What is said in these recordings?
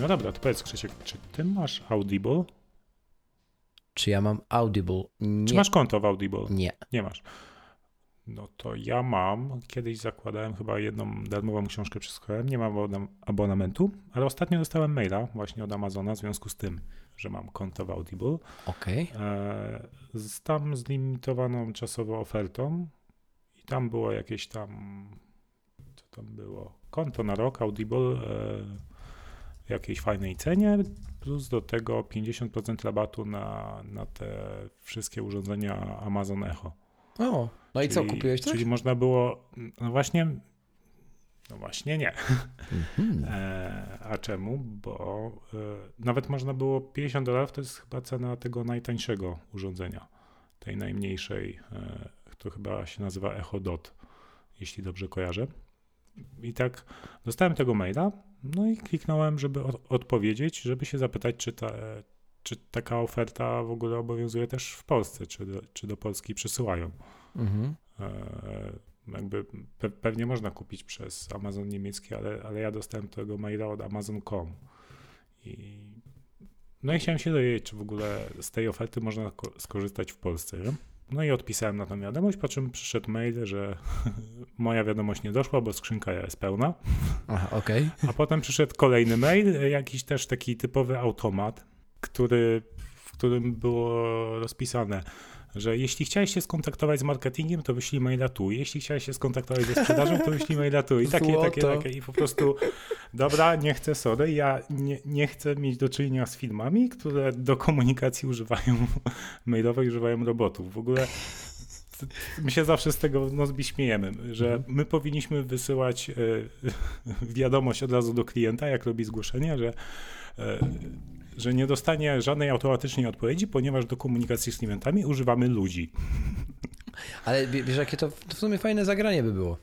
No dobra, to powiedz Krzysiek, czy ty masz Audible? Czy ja mam Audible? Nie. Czy masz konto w Audible? Nie. Nie masz. No to ja mam. Kiedyś zakładałem chyba jedną darmową książkę przesłuchałem. Nie mam abonamentu, ale ostatnio dostałem maila właśnie od Amazona w związku z tym, że mam konto w Audible. Okej. E, z tam z limitowaną czasowo ofertą i tam było jakieś tam co tam było? Konto na rok Audible e, jakiejś fajnej cenie, plus do tego 50% rabatu na, na te wszystkie urządzenia Amazon Echo. O, no czyli, i co, kupiłeś coś? Czyli można było, no właśnie, no właśnie nie. Mhm. E, a czemu? Bo e, nawet można było 50 dolarów, to jest chyba cena tego najtańszego urządzenia, tej najmniejszej, e, to chyba się nazywa Echo Dot, jeśli dobrze kojarzę. I tak dostałem tego maila, no i kliknąłem, żeby od, odpowiedzieć, żeby się zapytać, czy, ta, czy taka oferta w ogóle obowiązuje też w Polsce, czy do, czy do Polski przesyłają. Mhm. E, jakby pe, pewnie można kupić przez Amazon niemiecki, ale, ale ja dostałem tego maila od Amazon.com. I, no i chciałem się dowiedzieć, czy w ogóle z tej oferty można ko- skorzystać w Polsce. Nie? No i odpisałem na tą wiadomość, po czym przyszedł mail, że moja wiadomość nie doszła, bo skrzynka jest pełna. Aha, okej. A potem przyszedł kolejny mail, jakiś też taki typowy automat, który, w którym było rozpisane, że jeśli chciałeś się skontaktować z marketingiem, to wyślij maila tu. Jeśli chciałeś się skontaktować ze sprzedażą, to wyślij maila tu. I takie, takie, takie. I po prostu, dobra, nie chcę, sorry, ja nie, nie chcę mieć do czynienia z filmami, które do komunikacji używają mailowej, używają robotów. W ogóle my się zawsze z tego Nozbi śmiejemy, że my powinniśmy wysyłać e, wiadomość od razu do klienta, jak robi zgłoszenie, że e, że nie dostanie żadnej automatycznej odpowiedzi, ponieważ do komunikacji z klientami używamy ludzi. Ale wiesz, jakie to, w sumie fajne zagranie by było.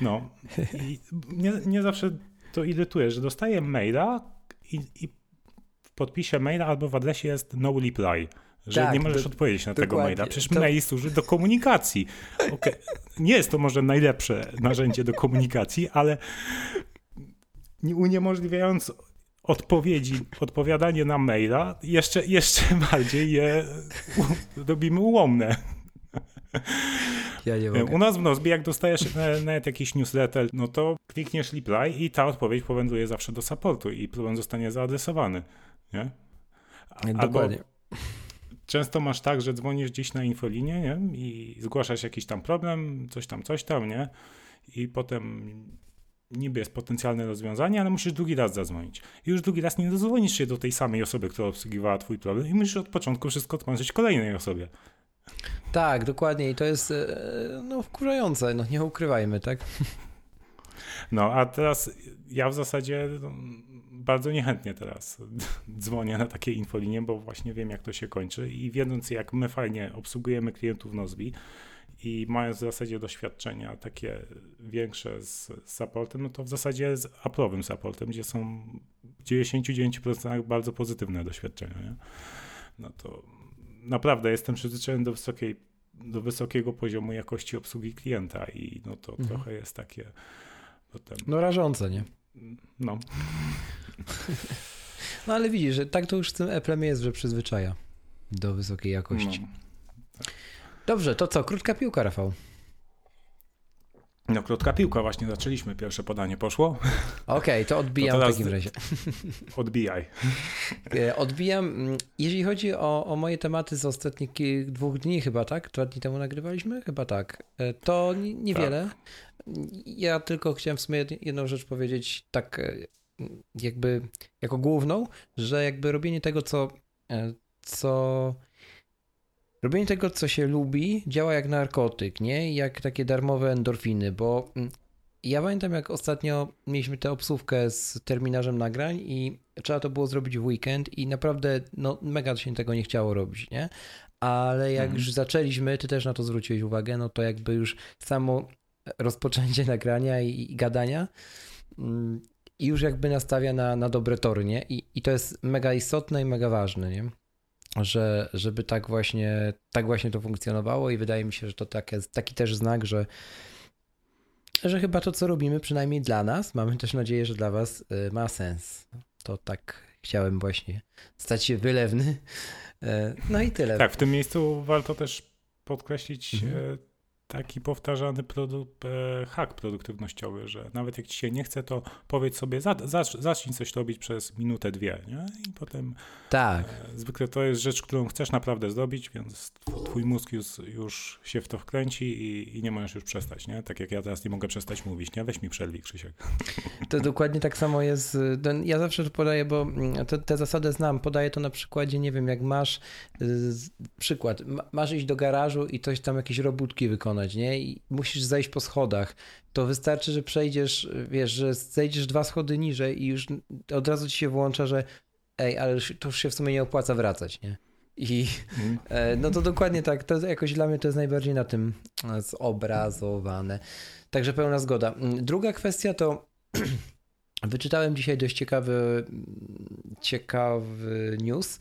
No. I nie, nie zawsze to irytuje, że dostaję maila i, i w podpisie maila albo w adresie jest no reply. Że Tak, nie możesz do- odpowiedzieć na tego maila. Przecież To- mail służy do komunikacji. Okej, Nie jest to może najlepsze narzędzie do komunikacji, ale nie uniemożliwiając odpowiedzi, odpowiadanie na maila, jeszcze, jeszcze bardziej je u- robimy ułomne. Ja U nas w Nozbi, jak dostajesz na- nawet jakiś newsletter, no to klikniesz reply i ta odpowiedź powędruje zawsze do supportu i problem zostanie zaadresowany. Nie? Dokładnie. często masz tak, że dzwonisz gdzieś na infolinię nie? i zgłaszasz jakiś tam problem, coś tam, coś tam, nie? I potem niby jest potencjalne rozwiązanie, ale musisz drugi raz zadzwonić. I już drugi raz nie dozwonisz się do tej samej osoby, która obsługiwała twój problem i musisz od początku wszystko tłumaczyć kolejnej osobie. Tak, dokładnie. I to jest e, no, wkurzające, no nie ukrywajmy, tak? No, a teraz ja w zasadzie no, bardzo niechętnie teraz dzwonię na takie infolinie, bo właśnie wiem, jak to się kończy i wiedząc, jak my fajnie obsługujemy klientów Nozbi i mając w zasadzie doświadczenia takie większe z z supportem, no to w zasadzie z Apple'owym supportem, gdzie są w 99% bardzo pozytywne doświadczenia, nie? no to naprawdę jestem przyzwyczajony do wysokiej do wysokiego poziomu jakości obsługi klienta i no to Mhm. trochę jest takie potem, No rażące, nie? no, No ale widzisz, że tak to już z tym Apple'em jest, że przyzwyczaja do wysokiej jakości. no. Dobrze, to co? Krótka piłka, Rafał. No krótka piłka, właśnie zaczęliśmy, pierwsze podanie poszło, Okej, to odbijam To w takim razie. odbijaj. E, Odbijam. mm, Jeżeli chodzi o, o moje tematy z ostatnich dwóch dni, chyba tak? Dwa dni temu nagrywaliśmy? Chyba tak. E, To ni- niewiele. Ja tylko chciałem w sumie jed- jedną rzecz powiedzieć, tak e, jakby jako główną, że jakby robienie tego, co, co robienie tego, co się lubi, działa jak narkotyk, nie? Jak takie darmowe endorfiny, bo mm, ja pamiętam, jak ostatnio mieliśmy tę obsówkę z terminarzem nagrań i trzeba to było zrobić w weekend i naprawdę no, mega się tego nie chciało robić, nie? Ale jak mhm. już zaczęliśmy, ty też na to zwróciłeś uwagę, no to jakby już samo rozpoczęcie nagrania i, i gadania mm, i już jakby nastawia na, na dobre tory, nie? I, I to jest mega istotne i mega ważne, nie? Że, żeby tak właśnie, tak właśnie to funkcjonowało i wydaje mi się, że to takie, taki też znak, że że chyba to, co robimy, przynajmniej dla nas, mamy też nadzieję, że dla Was y, ma sens. To tak chciałem właśnie stać się wylewny. E, no i tyle. Tak, w tym miejscu warto też podkreślić mhm. Taki powtarzany produ e, hak produktywnościowy, że nawet jak ci się nie chce, to powiedz sobie, zacznij coś robić przez minutę, dwie, nie? I potem tak. E, zwykle to jest rzecz, którą chcesz naprawdę zrobić, więc twój mózg już, już się w to wkręci i, i, nie możesz już przestać, nie? Tak jak ja teraz nie mogę przestać mówić, nie? Weź mi przerwij, Krzysiek. To dokładnie tak samo jest. Ja zawsze to podaję, bo mm, te, te zasady znam. Podaję to na przykładzie, nie wiem, jak masz przykład, masz iść do garażu i coś tam jakieś robótki wykonać, nie? I musisz zejść po schodach. To wystarczy, że przejdziesz, wiesz, że zejdziesz dwa schody niżej i już od razu ci się włącza, że ej, ale to już się w sumie nie opłaca wracać, nie? I mm. no to dokładnie tak, to jakoś dla mnie to jest najbardziej na tym zobrazowane. Także pełna zgoda. Druga kwestia to wyczytałem dzisiaj dość ciekawy, ciekawy news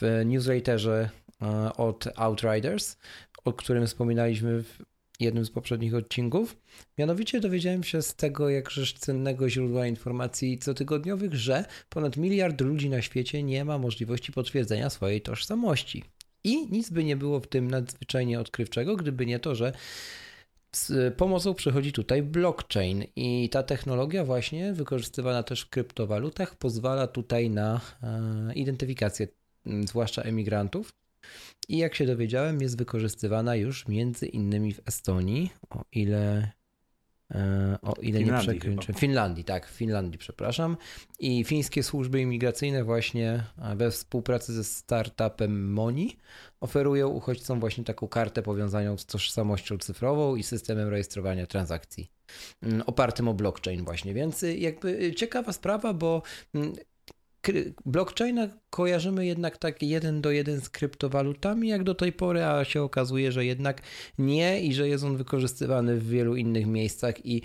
w newsletterze e, od Outriders, o którym wspominaliśmy w jednym z poprzednich odcinków. Mianowicie dowiedziałem się z tego jakżeż cennego źródła informacji cotygodniowych, że ponad miliard ludzi na świecie nie ma możliwości potwierdzenia swojej tożsamości. I nic by nie było w tym nadzwyczajnie odkrywczego, gdyby nie to, że z pomocą przychodzi tutaj blockchain i ta technologia właśnie wykorzystywana też w kryptowalutach pozwala tutaj na e, identyfikację zwłaszcza emigrantów i jak się dowiedziałem, jest wykorzystywana już między innymi w Estonii, o ile e, o ile Finlandii nie przekręczę. W Finlandii, tak, w Finlandii, przepraszam. I fińskie służby imigracyjne właśnie e, we współpracy ze startupem Moni oferują uchodźcom właśnie taką kartę powiązaną z tożsamością cyfrową i systemem rejestrowania transakcji mm, opartym o blockchain właśnie, więc y, jakby y, ciekawa sprawa, bo mm, blockchaina kojarzymy jednak tak jeden do jeden z kryptowalutami jak do tej pory, a się okazuje, że jednak nie i że jest on wykorzystywany w wielu innych miejscach i,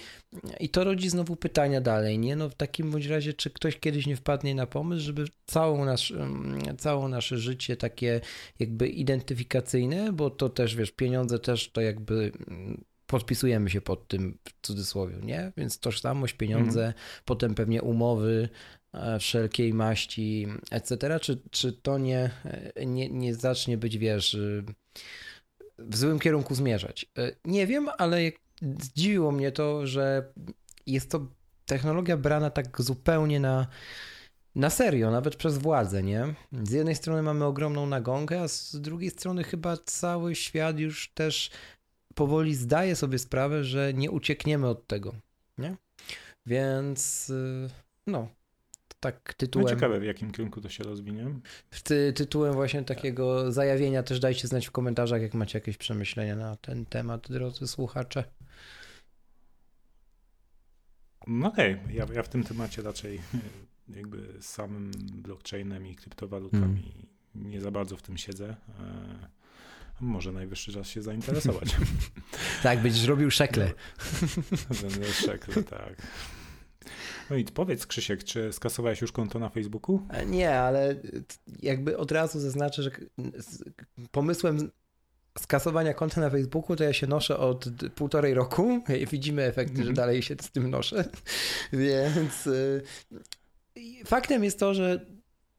i to rodzi znowu pytania dalej, nie? No w takim bądź razie, czy ktoś kiedyś nie wpadnie na pomysł, żeby całą nasz, całe nasze życie takie jakby identyfikacyjne, bo to też, wiesz, pieniądze też to jakby podpisujemy się pod tym w cudzysłowie, nie? Więc tożsamość, pieniądze, mm. potem pewnie umowy, wszelkiej maści, etc., czy, czy to nie, e, nie, nie zacznie być, wiesz, y, w złym kierunku zmierzać? E, nie wiem, ale zdziwiło mnie to, że jest to technologia brana tak zupełnie na, na serio, nawet przez władzę, nie? Z jednej strony mamy ogromną nagągę, a z drugiej strony chyba cały świat już też powoli zdaje sobie sprawę, że nie uciekniemy od tego, nie? Więc y, no, tak tytułem. No ciekawe, w jakim kierunku to się rozwinie. Ty, tytułem właśnie takiego zajawienia też dajcie znać w komentarzach, jak macie jakieś przemyślenia na ten temat, drodzy słuchacze. No okej, okay. ja, ja w tym temacie raczej jakby z samym blockchainem i kryptowalutami hmm. nie za bardzo w tym siedzę. E, może najwyższy czas się zainteresować. tak, będziesz robił szekle. Będę szekle, tak. No i powiedz Krzysiek, czy skasowałeś już konto na Facebooku? E, nie, ale jakby od razu zaznaczę, że pomysłem skasowania konta na Facebooku to ja się noszę od półtorej roku widzimy efekty, że mhm. dalej się z tym noszę. Więc y, faktem jest to, że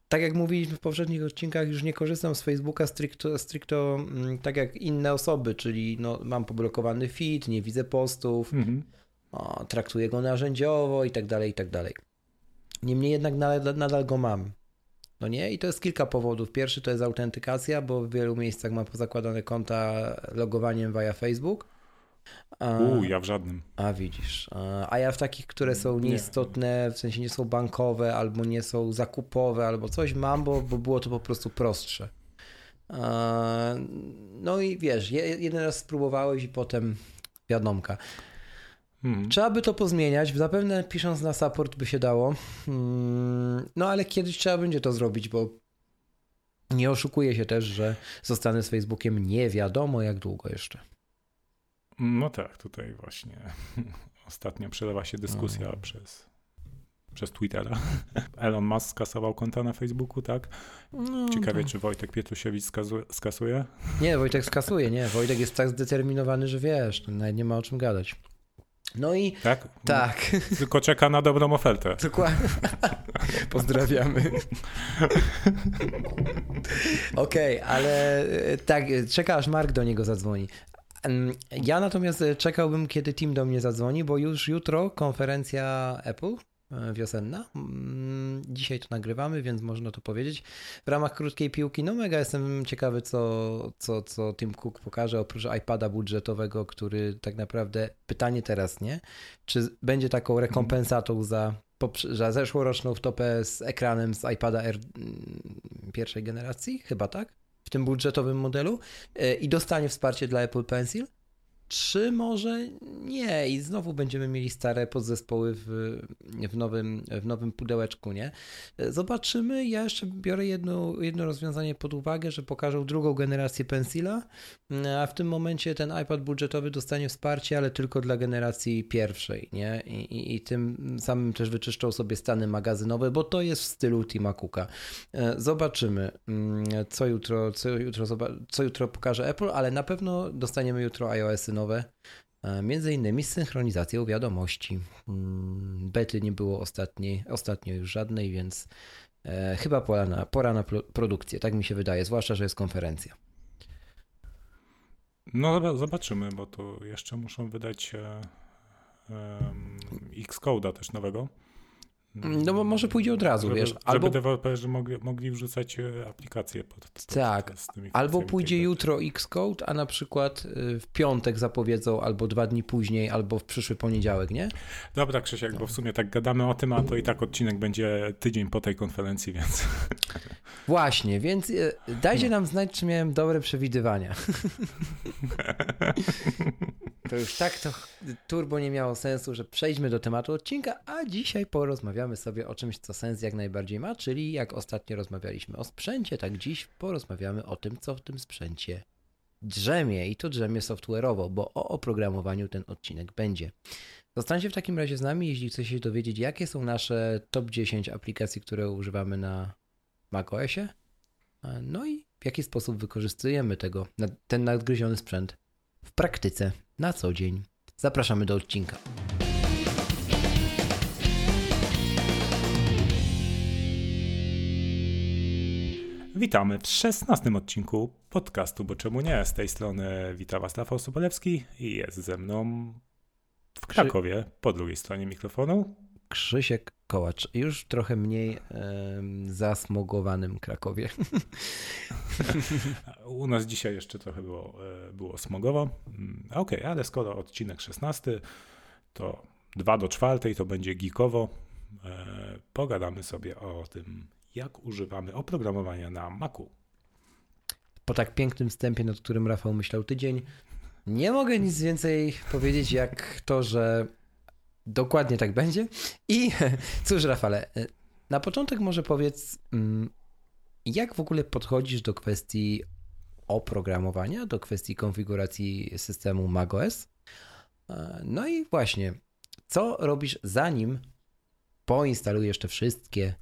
tak jak mówiliśmy w poprzednich odcinkach, już nie korzystam z Facebooka stricto, stricto mm, tak jak inne osoby, czyli no, mam poblokowany feed, nie widzę postów, mhm o, traktuję go narzędziowo i tak dalej, i tak dalej. Niemniej jednak nadal, nadal go mam. No nie? I to jest kilka powodów. Pierwszy to jest autentykacja, bo w wielu miejscach mam pozakładane konta logowaniem via Facebook. Uuu, ja w żadnym. A widzisz. A ja w takich, które są nieistotne, w sensie nie są bankowe, albo nie są zakupowe, albo coś mam, bo, bo było to po prostu prostsze. No i wiesz, jeden raz spróbowałeś i potem wiadomka. Hmm. Trzeba by to pozmieniać. Zapewne pisząc na support by się dało. Hmm, no ale kiedyś trzeba będzie to zrobić, bo nie oszukuję się też, że zostanę z Facebookiem nie wiadomo jak długo jeszcze. No tak, tutaj właśnie ostatnio przelewa się dyskusja no. przez, przez Twittera. Elon Musk skasował konta na Facebooku, tak? No, Ciekawie, to... czy Wojtek Pietrusiewicz skasuje? Nie, Wojtek skasuje, nie. Wojtek jest tak zdeterminowany, że wiesz, nawet nie ma o czym gadać. No i tak? tak. Tylko czeka na dobrą ofertę. Dokładnie. Pozdrawiamy. Okej, okay, ale e, tak, czeka aż Mark do niego zadzwoni. Ja natomiast e, czekałbym, kiedy Tim do mnie zadzwoni, bo już jutro konferencja Apple E, wiosenna. Mm, dzisiaj to nagrywamy, więc można to powiedzieć. W ramach krótkiej piłki, no mega jestem ciekawy, co, co, co Tim Cook pokaże, oprócz iPada budżetowego, który tak naprawdę, pytanie teraz, nie? Czy będzie taką rekompensatą za, za zeszłoroczną wtopę z ekranem z iPada R mm, pierwszej generacji? Chyba tak? W tym budżetowym modelu e, i dostanie wsparcie dla Apple Pencil? Czy może nie i znowu będziemy mieli stare podzespoły w, w, nowym, w nowym pudełeczku, nie? Zobaczymy, ja jeszcze biorę jedno, jedno rozwiązanie pod uwagę, że pokażą drugą generację Pencila, a w tym momencie ten iPad budżetowy dostanie wsparcie, ale tylko dla generacji pierwszej, nie? I, i, i tym samym też wyczyszczą sobie stany magazynowe, bo to jest w stylu Tima Cooka. Zobaczymy, co jutro, co jutro, co jutro pokaże Apple, ale na pewno dostaniemy jutro iOS-y nowe, e, między innymi z synchronizacją wiadomości. Mm, bety nie było ostatniej, ostatnio już żadnej, więc e, chyba pora na, pora na produkcję, tak mi się wydaje, zwłaszcza, że jest konferencja. No zobaczymy, bo to jeszcze muszą wydać e, Xcode'a też nowego. No bo może pójdzie od razu, żeby, wiesz. Albo... Żeby deweloperzy mogli, mogli wrzucać e, aplikacje pod, pod Tak, albo pójdzie jutro Xcode, a na przykład y, w piątek zapowiedzą, albo dwa dni później, albo w przyszły poniedziałek, nie? Dobra, Krzysiek, no. bo w sumie tak gadamy o tym, a to i tak odcinek będzie tydzień po tej konferencji, więc... Właśnie, więc y, dajcie no. nam znać, czy miałem dobre przewidywania. To już tak to turbo nie miało sensu, że przejdźmy do tematu odcinka, a dzisiaj porozmawiamy sobie o czymś, co sens jak najbardziej ma, czyli jak ostatnio rozmawialiśmy o sprzęcie, tak dziś porozmawiamy o tym, co w tym sprzęcie drzemie. I to drzemie software'owo, bo o oprogramowaniu ten odcinek będzie. Zostańcie w takim razie z nami, jeśli chcecie się dowiedzieć, jakie są nasze top 10 aplikacji, które używamy na macOSie, no i w jaki sposób wykorzystujemy tego, ten nadgryziony sprzęt w praktyce na co dzień. Zapraszamy do odcinka. Witamy w szesnastym odcinku podcastu, bo czemu nie? Z tej strony wita Was Rafał Sobolewski i jest ze mną w Krakowie, po drugiej stronie mikrofonu. Krzysiek Kołacz, już trochę mniej zasmogowanym Krakowie. U nas dzisiaj jeszcze trochę było, e, było smogowo. Mm, okej, okay, ale skoro odcinek 16, to 2 do 4 to będzie geekowo. E, pogadamy sobie o tym, jak używamy oprogramowania na Macu. Po tak pięknym wstępie, nad którym Rafał myślał tydzień, nie mogę nic więcej powiedzieć, jak to, że dokładnie tak będzie. I cóż, Rafale, na początek może powiedz, mm, jak w ogóle podchodzisz do kwestii oprogramowania, do kwestii konfiguracji systemu macOS? E, no i właśnie, co robisz zanim poinstalujesz te wszystkie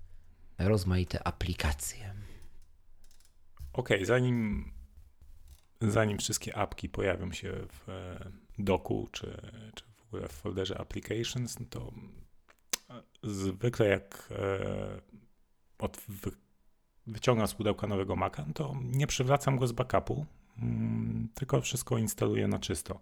rozmaite aplikacje? Okej, okay, zanim, zanim wszystkie apki pojawią się w e, doku czy, czy ogóle w folderze applications, to zwykle jak e, od, wyciągam z pudełka nowego Maca, to nie przywracam go z backupu, mm, tylko wszystko instaluję na czysto.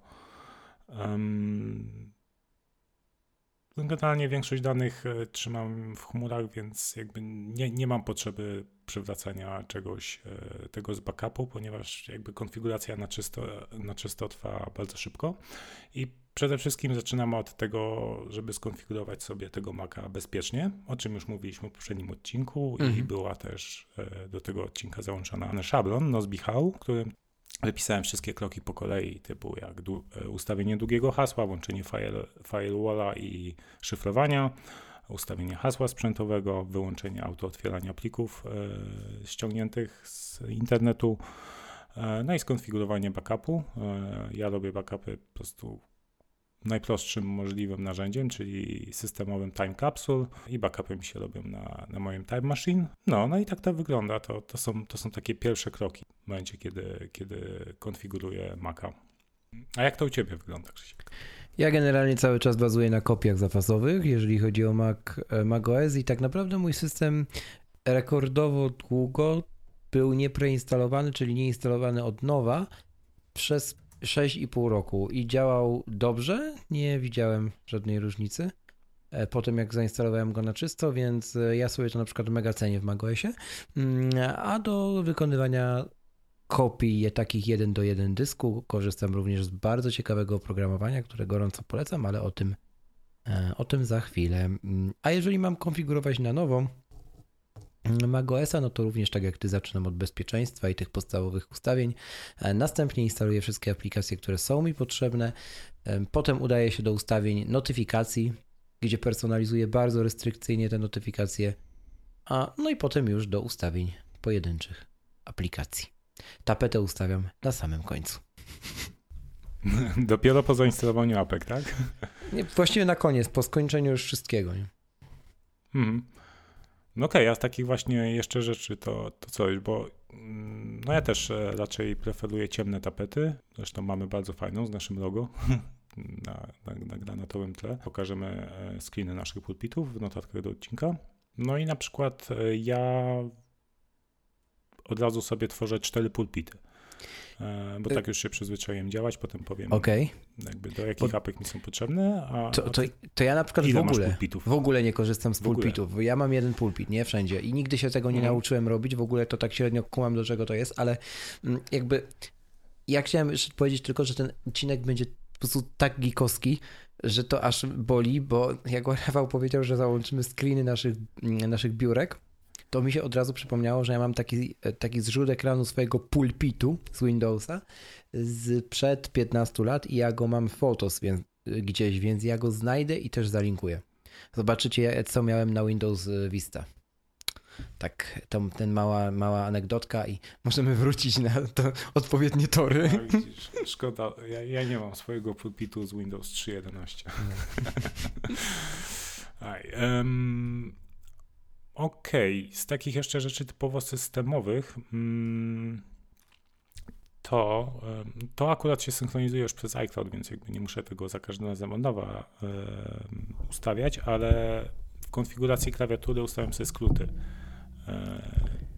Generalnie większość danych e, trzymam w chmurach, więc jakby nie, nie mam potrzeby przywracania czegoś e, tego z backupu, ponieważ jakby konfiguracja na czysto, na czysto trwa bardzo szybko i Przede wszystkim zaczynamy od tego, żeby skonfigurować sobie tego Maca bezpiecznie, o czym już mówiliśmy w poprzednim odcinku mhm. i była też e, do tego odcinka załączona szablon Nozbe How, którym wypisałem wszystkie kroki po kolei, typu jak e, ustawienie długiego hasła, łączenie file, firewalla i szyfrowania, ustawienie hasła sprzętowego, wyłączenie autootwierania plików e, ściągniętych z internetu, e, no i skonfigurowanie backupu. E, ja robię backupy po prostu najprostszym możliwym narzędziem, czyli systemowym Time Capsule i backupy mi się robią na, na moim Time Machine. No, no i tak to wygląda. To, to, są, to są takie pierwsze kroki w momencie, kiedy, kiedy konfiguruję Maca. A jak to u Ciebie wygląda, Krzysiek? Ja generalnie cały czas bazuję na kopiach zapasowych, jeżeli chodzi o Mac, Mac OS i tak naprawdę mój system rekordowo długo był niepreinstalowany, czyli nieinstalowany od nowa przez 6,5 roku i działał dobrze, nie widziałem żadnej różnicy. E, po tym jak zainstalowałem go na czysto, więc e, ja sobie to na przykład mega cenię w macOSie. Mm, a do wykonywania kopii takich jeden do jeden dysku korzystam również z bardzo ciekawego oprogramowania, które gorąco polecam, ale o tym, e, o tym za chwilę. Mm, a jeżeli mam konfigurować na nowo, macOSa, no to również tak jak Ty zaczynam od bezpieczeństwa i tych podstawowych ustawień. E, następnie instaluję wszystkie aplikacje, które są mi potrzebne. E, potem udaję się do ustawień notyfikacji, gdzie personalizuję bardzo restrykcyjnie te notyfikacje. A no i potem już do ustawień pojedynczych aplikacji. Tapetę ustawiam na samym końcu. Dopiero po zainstalowaniu apek, tak? Nie, właściwie na koniec, po skończeniu już wszystkiego. Nie? Mhm. No okej, okay, a z takich właśnie jeszcze rzeczy to, to coś, bo mm, no ja też e, raczej preferuję ciemne tapety. Zresztą mamy bardzo fajną z naszym logo na, na, na granatowym tle. Pokażemy e, screeny naszych pulpitów w notatkach do odcinka. No i na przykład e, ja od razu sobie tworzę cztery pulpity. E, bo y- tak już się przyzwyczaiłem działać, potem powiem okay. jakby do jakich apek mi są potrzebne. A, to, to, to ja na przykład w ogóle, w ogóle nie korzystam z pulpitów. Ja mam jeden pulpit, nie wszędzie i nigdy się tego nie mhm. nauczyłem robić, w ogóle to tak średnio kumam do czego to jest, ale mm, jakby ja chciałem jeszcze powiedzieć tylko, że ten odcinek będzie po prostu tak gikowski, że to aż boli, bo jak Rafał powiedział, że załączymy screeny naszych, mm, naszych biurek, to mi się od razu przypomniało, że ja mam taki, taki zrzut ekranu swojego pulpitu z Windowsa z przed 15 lat i ja go mam w Photos więc, gdzieś, więc ja go znajdę i też zalinkuję. Zobaczycie, co miałem na Windows Vista. Tak, to, ten mała, mała anegdotka i możemy wrócić na to odpowiednie tory. No, widzisz, szkoda, ja, ja, nie mam swojego pulpitu z Windows 3.11. No. um, Okej, okay. z takich jeszcze rzeczy typowo systemowych, mm, to, to akurat się synchronizuje już przez iCloud, więc jakby nie muszę tego za każdym razem od nowa ustawiać, ale w konfiguracji klawiatury ustawiam sobie skróty.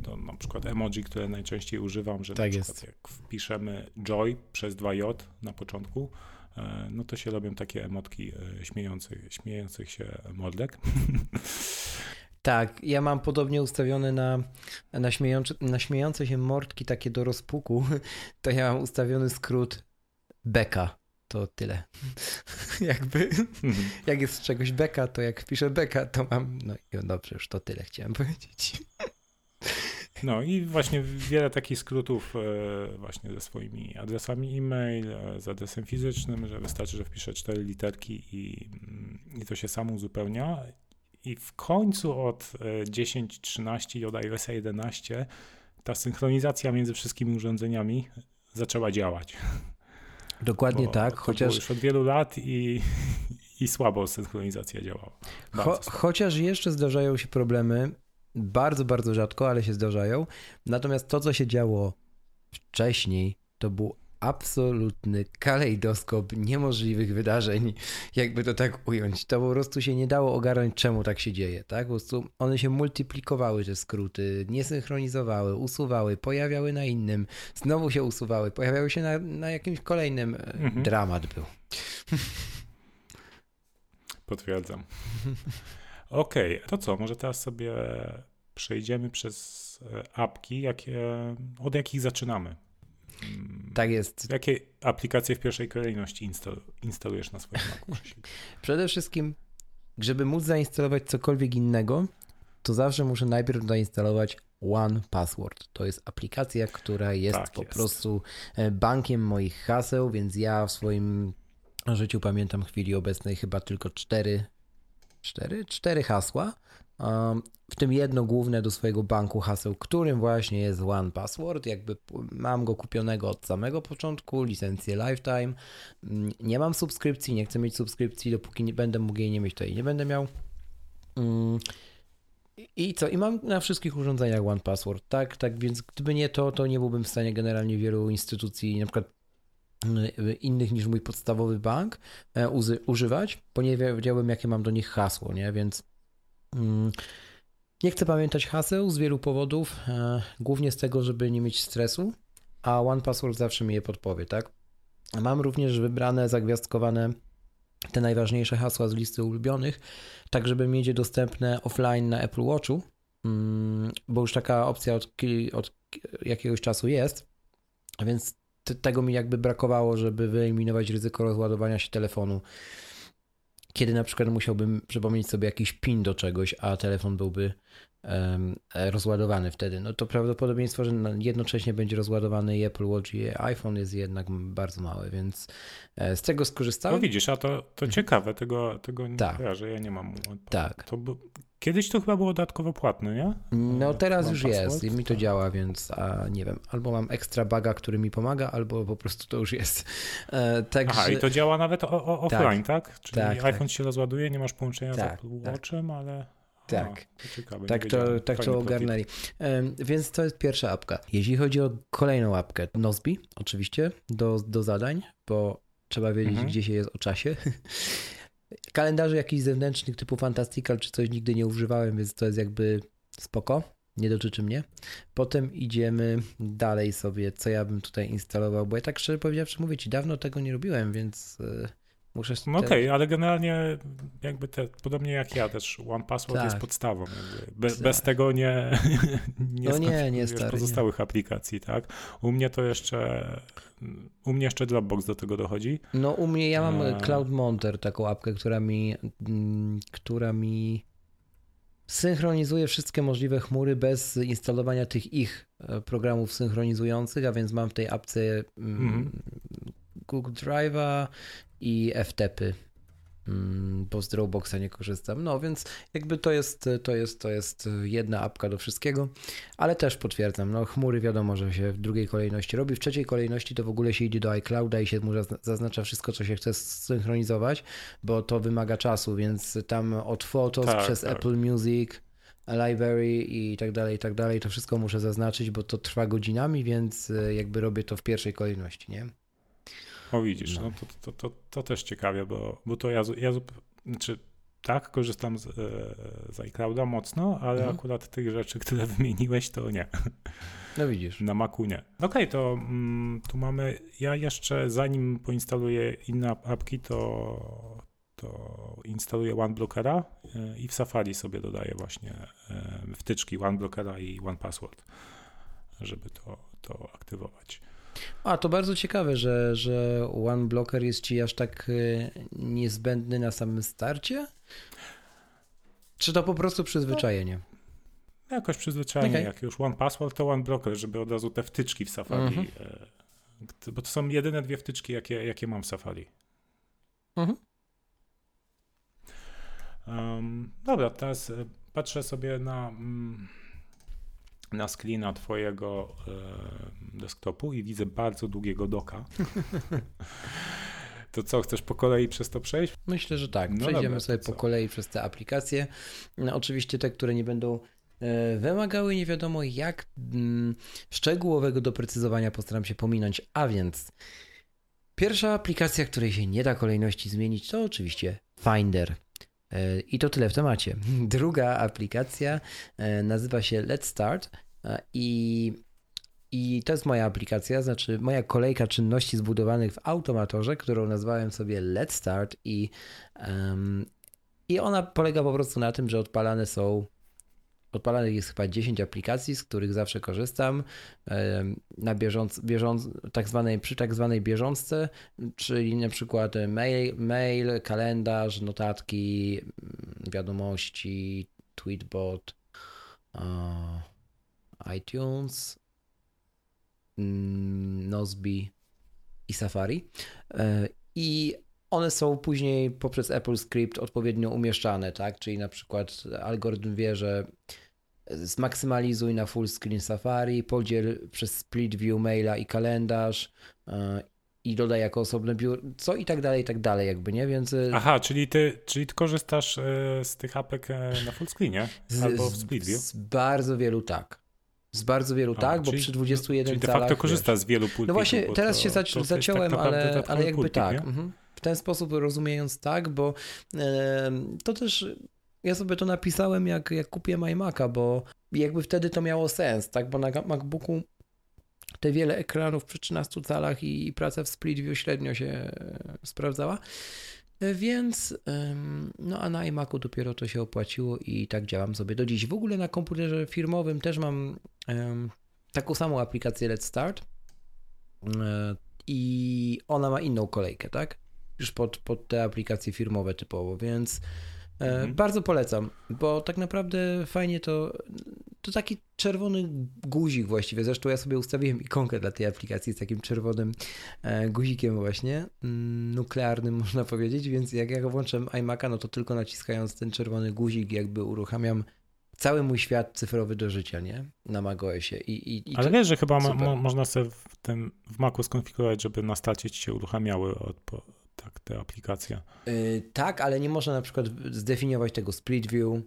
To na przykład emoji, które najczęściej używam, że tak na przykład jak wpiszemy joy przez 2j na początku, e, no to się robią takie emotki e, śmiejących, śmiejących się modlek. Tak, ja mam podobnie ustawione na, na, śmiejące, na śmiejące się mordki takie do rozpuku, to ja mam ustawiony skrót beka. To tyle. Jakby, mhm. jak jest z czegoś beka, to jak wpiszę beka, to mam, no i dobrze, już to tyle chciałem powiedzieć. No i właśnie wiele takich skrótów e, właśnie ze swoimi adresami e-mail, e, z adresem fizycznym, że wystarczy, że wpiszę cztery literki i, mm, i to się samo uzupełnia. I w końcu od 10.13 i od iOS 11 ta synchronizacja między wszystkimi urządzeniami zaczęła działać. Dokładnie Bo tak, chociaż. już od wielu lat i, i słabo synchronizacja działała. Cho, chociaż jeszcze zdarzają się problemy, bardzo, bardzo rzadko, ale się zdarzają. Natomiast to, co się działo wcześniej, to był absolutny kalejdoskop niemożliwych wydarzeń, jakby to tak ująć. To po prostu się nie dało ogarnąć, czemu tak się dzieje, tak? Po prostu one się multiplikowały, te skróty, nie synchronizowały, usuwały, pojawiały na innym, znowu się usuwały, pojawiały się na, na jakimś kolejnym. E, mhm. Dramat był. Potwierdzam. Okej, okay, to co, może teraz sobie przejdziemy przez e, apki, jakie, od jakich zaczynamy? Tak jest. Jakie aplikacje w pierwszej kolejności instal instalujesz na swoim Macu? Przede wszystkim, żeby móc zainstalować cokolwiek innego, to zawsze muszę najpierw zainstalować One Password. To jest aplikacja, która jest tak po jest. prostu e, bankiem moich haseł, więc ja w swoim życiu pamiętam w chwili obecnej chyba tylko cztery, cztery, cztery hasła w tym jedno główne do swojego banku haseł, którym właśnie jest One Password. Jakby mam go kupionego od samego początku, licencję Lifetime. Mm, nie mam subskrypcji, nie chcę mieć subskrypcji, dopóki nie będę mógł jej nie mieć, to jej nie będę miał. Mm, I co? I mam na wszystkich urządzeniach One Password, tak? Tak więc gdyby nie to, to nie byłbym w stanie generalnie wielu instytucji, na przykład mm, innych niż mój podstawowy bank e, używać, bo nie wiedziałbym, jakie mam do nich hasło, nie? Więc nie chcę pamiętać haseł z wielu powodów, e, głównie z tego, żeby nie mieć stresu, a OnePassword zawsze mi je podpowie, tak? Mam również wybrane, zagwiazdkowane te najważniejsze hasła z listy ulubionych, tak żeby mieć je dostępne offline na Apple Watchu, mm, bo już taka opcja od, od jakiegoś czasu jest, więc tego mi jakby brakowało, żeby wyeliminować ryzyko rozładowania się telefonu kiedy na przykład musiałbym przypomnieć sobie jakiś PIN do czegoś, a telefon byłby rozładowany wtedy, no to prawdopodobieństwo, że jednocześnie będzie rozładowany i Apple Watch i iPhone jest jednak bardzo małe, więc e, z tego skorzystałem. No widzisz, a to, to ciekawe, tego, tego nie tak. kojarzę, ja nie mam. Tak. To, Kiedyś to chyba było dodatkowo płatne, nie? No teraz mam już jest i mi to działa, więc a, nie wiem, albo mam ekstra baga, który mi pomaga, albo po prostu to już jest. E, także... Aha, i to działa nawet o, o, offline, tak? tak? Czyli tak, iPhone tak. się rozładuje, nie masz połączenia tak, z Apple tak. Watchem, ale... Tak, to ciekawe, tak, to, tak to ogarnęli. Więc to jest pierwsza apka. Jeśli chodzi o kolejną apkę, Nozbi oczywiście do, do zadań, bo trzeba wiedzieć, mhm. gdzie się jest o czasie. Kalendarzy jakichś zewnętrznych typu Fantastical czy coś nigdy nie używałem, więc to jest jakby spoko. Nie dotyczy mnie. Potem idziemy dalej sobie, co ja bym tutaj instalował, bo ja tak szczerze powiedziawszy mówię ci, dawno tego nie robiłem, więc e, muszę... No okej, okay, ale generalnie jakby te, podobnie jak ja też, One Password tak. jest podstawą. Be, tak. Bez tego nie, nie, no nie, nie stary, pozostałych nie. aplikacji, tak? U mnie to jeszcze u mnie jeszcze Dropbox do tego dochodzi. No u mnie ja mam e... Cloud Monter, taką apkę, która mi, mm, która mi synchronizuje wszystkie możliwe chmury bez instalowania tych ich e, programów synchronizujących, a więc mam w tej apce mm, mm. Google Drive'a i FTPy Mm, bo z Dropboxa nie korzystam. No więc jakby to jest, to jest, to jest jedna apka do wszystkiego, ale też potwierdzam, no chmury wiadomo, że się w drugiej kolejności robi, w trzeciej kolejności to w ogóle się idzie do iClouda i się mu zaznacza wszystko, co się chce synchronizować, bo to wymaga czasu, więc tam od Photos tak, przez tak. Apple Music, library i tak dalej, i tak dalej, to wszystko muszę zaznaczyć, bo to trwa godzinami, więc e, jakby robię to w pierwszej kolejności, nie? O widzisz, no. no to, to, to, to, też ciekawie, bo, bo to ja, ja znaczy, tak, korzystam z, e, z iClouda mocno, ale mhm. akurat tych rzeczy, które wymieniłeś, to nie. No widzisz. Na Macu nie. Okej, okay, to mm, tu mamy, ja jeszcze zanim poinstaluję inne apki, to, to instaluję OneBlockera e, i w Safari sobie dodaję właśnie e, wtyczki OneBlockera i OnePassword, żeby to, to aktywować. A, to bardzo ciekawe, że, że One Blocker jest ci aż tak y, niezbędny na samym starcie? Czy to po prostu przyzwyczajenie? No, jakoś przyzwyczajenie. Okay. Jak już One Password, to One Blocker, żeby od razu te wtyczki w Safari. Mhm. E, bo to są jedyne dwie wtyczki, jakie, jakie mam w Safari. Mhm. Um, dobra, teraz e, patrzę sobie na. Mm, na screena twojego e, desktopu i widzę bardzo długiego doka. To co, chcesz po kolei przez to przejść? Myślę, że tak. No Przejdziemy dobra, sobie po kolei przez te aplikacje. No, oczywiście te, które nie będą e, wymagały nie wiadomo jak mm, szczegółowego doprecyzowania postaram się pominąć, a więc pierwsza aplikacja, której się nie da kolejności zmienić, to oczywiście Finder. I to tyle w temacie. Druga aplikacja e, nazywa się Let's Start e, i, i to jest moja aplikacja, znaczy moja kolejka czynności zbudowanych w automatorze, którą nazwałem sobie Let's Start i, um, i ona polega po prostu na tym, że odpalane są odpalanych jest chyba 10 aplikacji, z których zawsze korzystam na bieżąc, bieżąc, tak zwanej, przy tak zwanej bieżączce, czyli na przykład mail, mail kalendarz, notatki, wiadomości, tweetbot, iTunes, mm, Nozbe i Safari. E, I one są później poprzez Apple Script odpowiednio umieszczane, tak? Czyli na przykład algorytm wie, że zmaksymalizuj na full screen Safari, podziel przez split view maila i kalendarz e, i dodaj jako osobne biuro, co i tak dalej, i tak dalej, jakby, nie? Więc... E, Aha, czyli ty, czyli ty korzystasz z tych apek na full screenie albo w split view? Z bardzo wielu tak. Z bardzo wielu A, tak, czyli, bo przy 21 czyli de facto calach, korzysta z wielu pulpitów. No właśnie, teraz to, się zaci to zaciąłem, tak ale, ale jakby pulpit, tak. Mhm. W ten sposób rozumiejąc tak, bo e, to też ja sobie to napisałem jak, jak kupiłem iMac'a, bo jakby wtedy to miało sens, tak, bo na MacBooku te wiele ekranów przy 13 calach i praca w split view średnio się e, sprawdzała. Więc, no a na iMacu dopiero to się opłaciło i tak działam sobie do dziś. W ogóle na komputerze firmowym też mam taką samą aplikację Let's Start e, i ona ma inną kolejkę, tak? Już pod, pod te aplikacje firmowe typowo, więc E, mhm. Bardzo polecam, bo tak naprawdę fajnie to, to taki czerwony guzik właściwie. Zresztą ja sobie ustawiłem ikonkę dla tej aplikacji z takim czerwonym e, guzikiem właśnie, mm, nuklearnym można powiedzieć, więc jak ja włączam iMac'a, no to tylko naciskając ten czerwony guzik jakby uruchamiam cały mój świat cyfrowy do życia, nie? Na macOSie. I, i, i Ale wiesz, że chyba mo można sobie w tym w Macu skonfigurować, żeby na starcie ci się uruchamiały od, tak, te aplikacje. Yy, tak, ale nie można na przykład zdefiniować tego split view,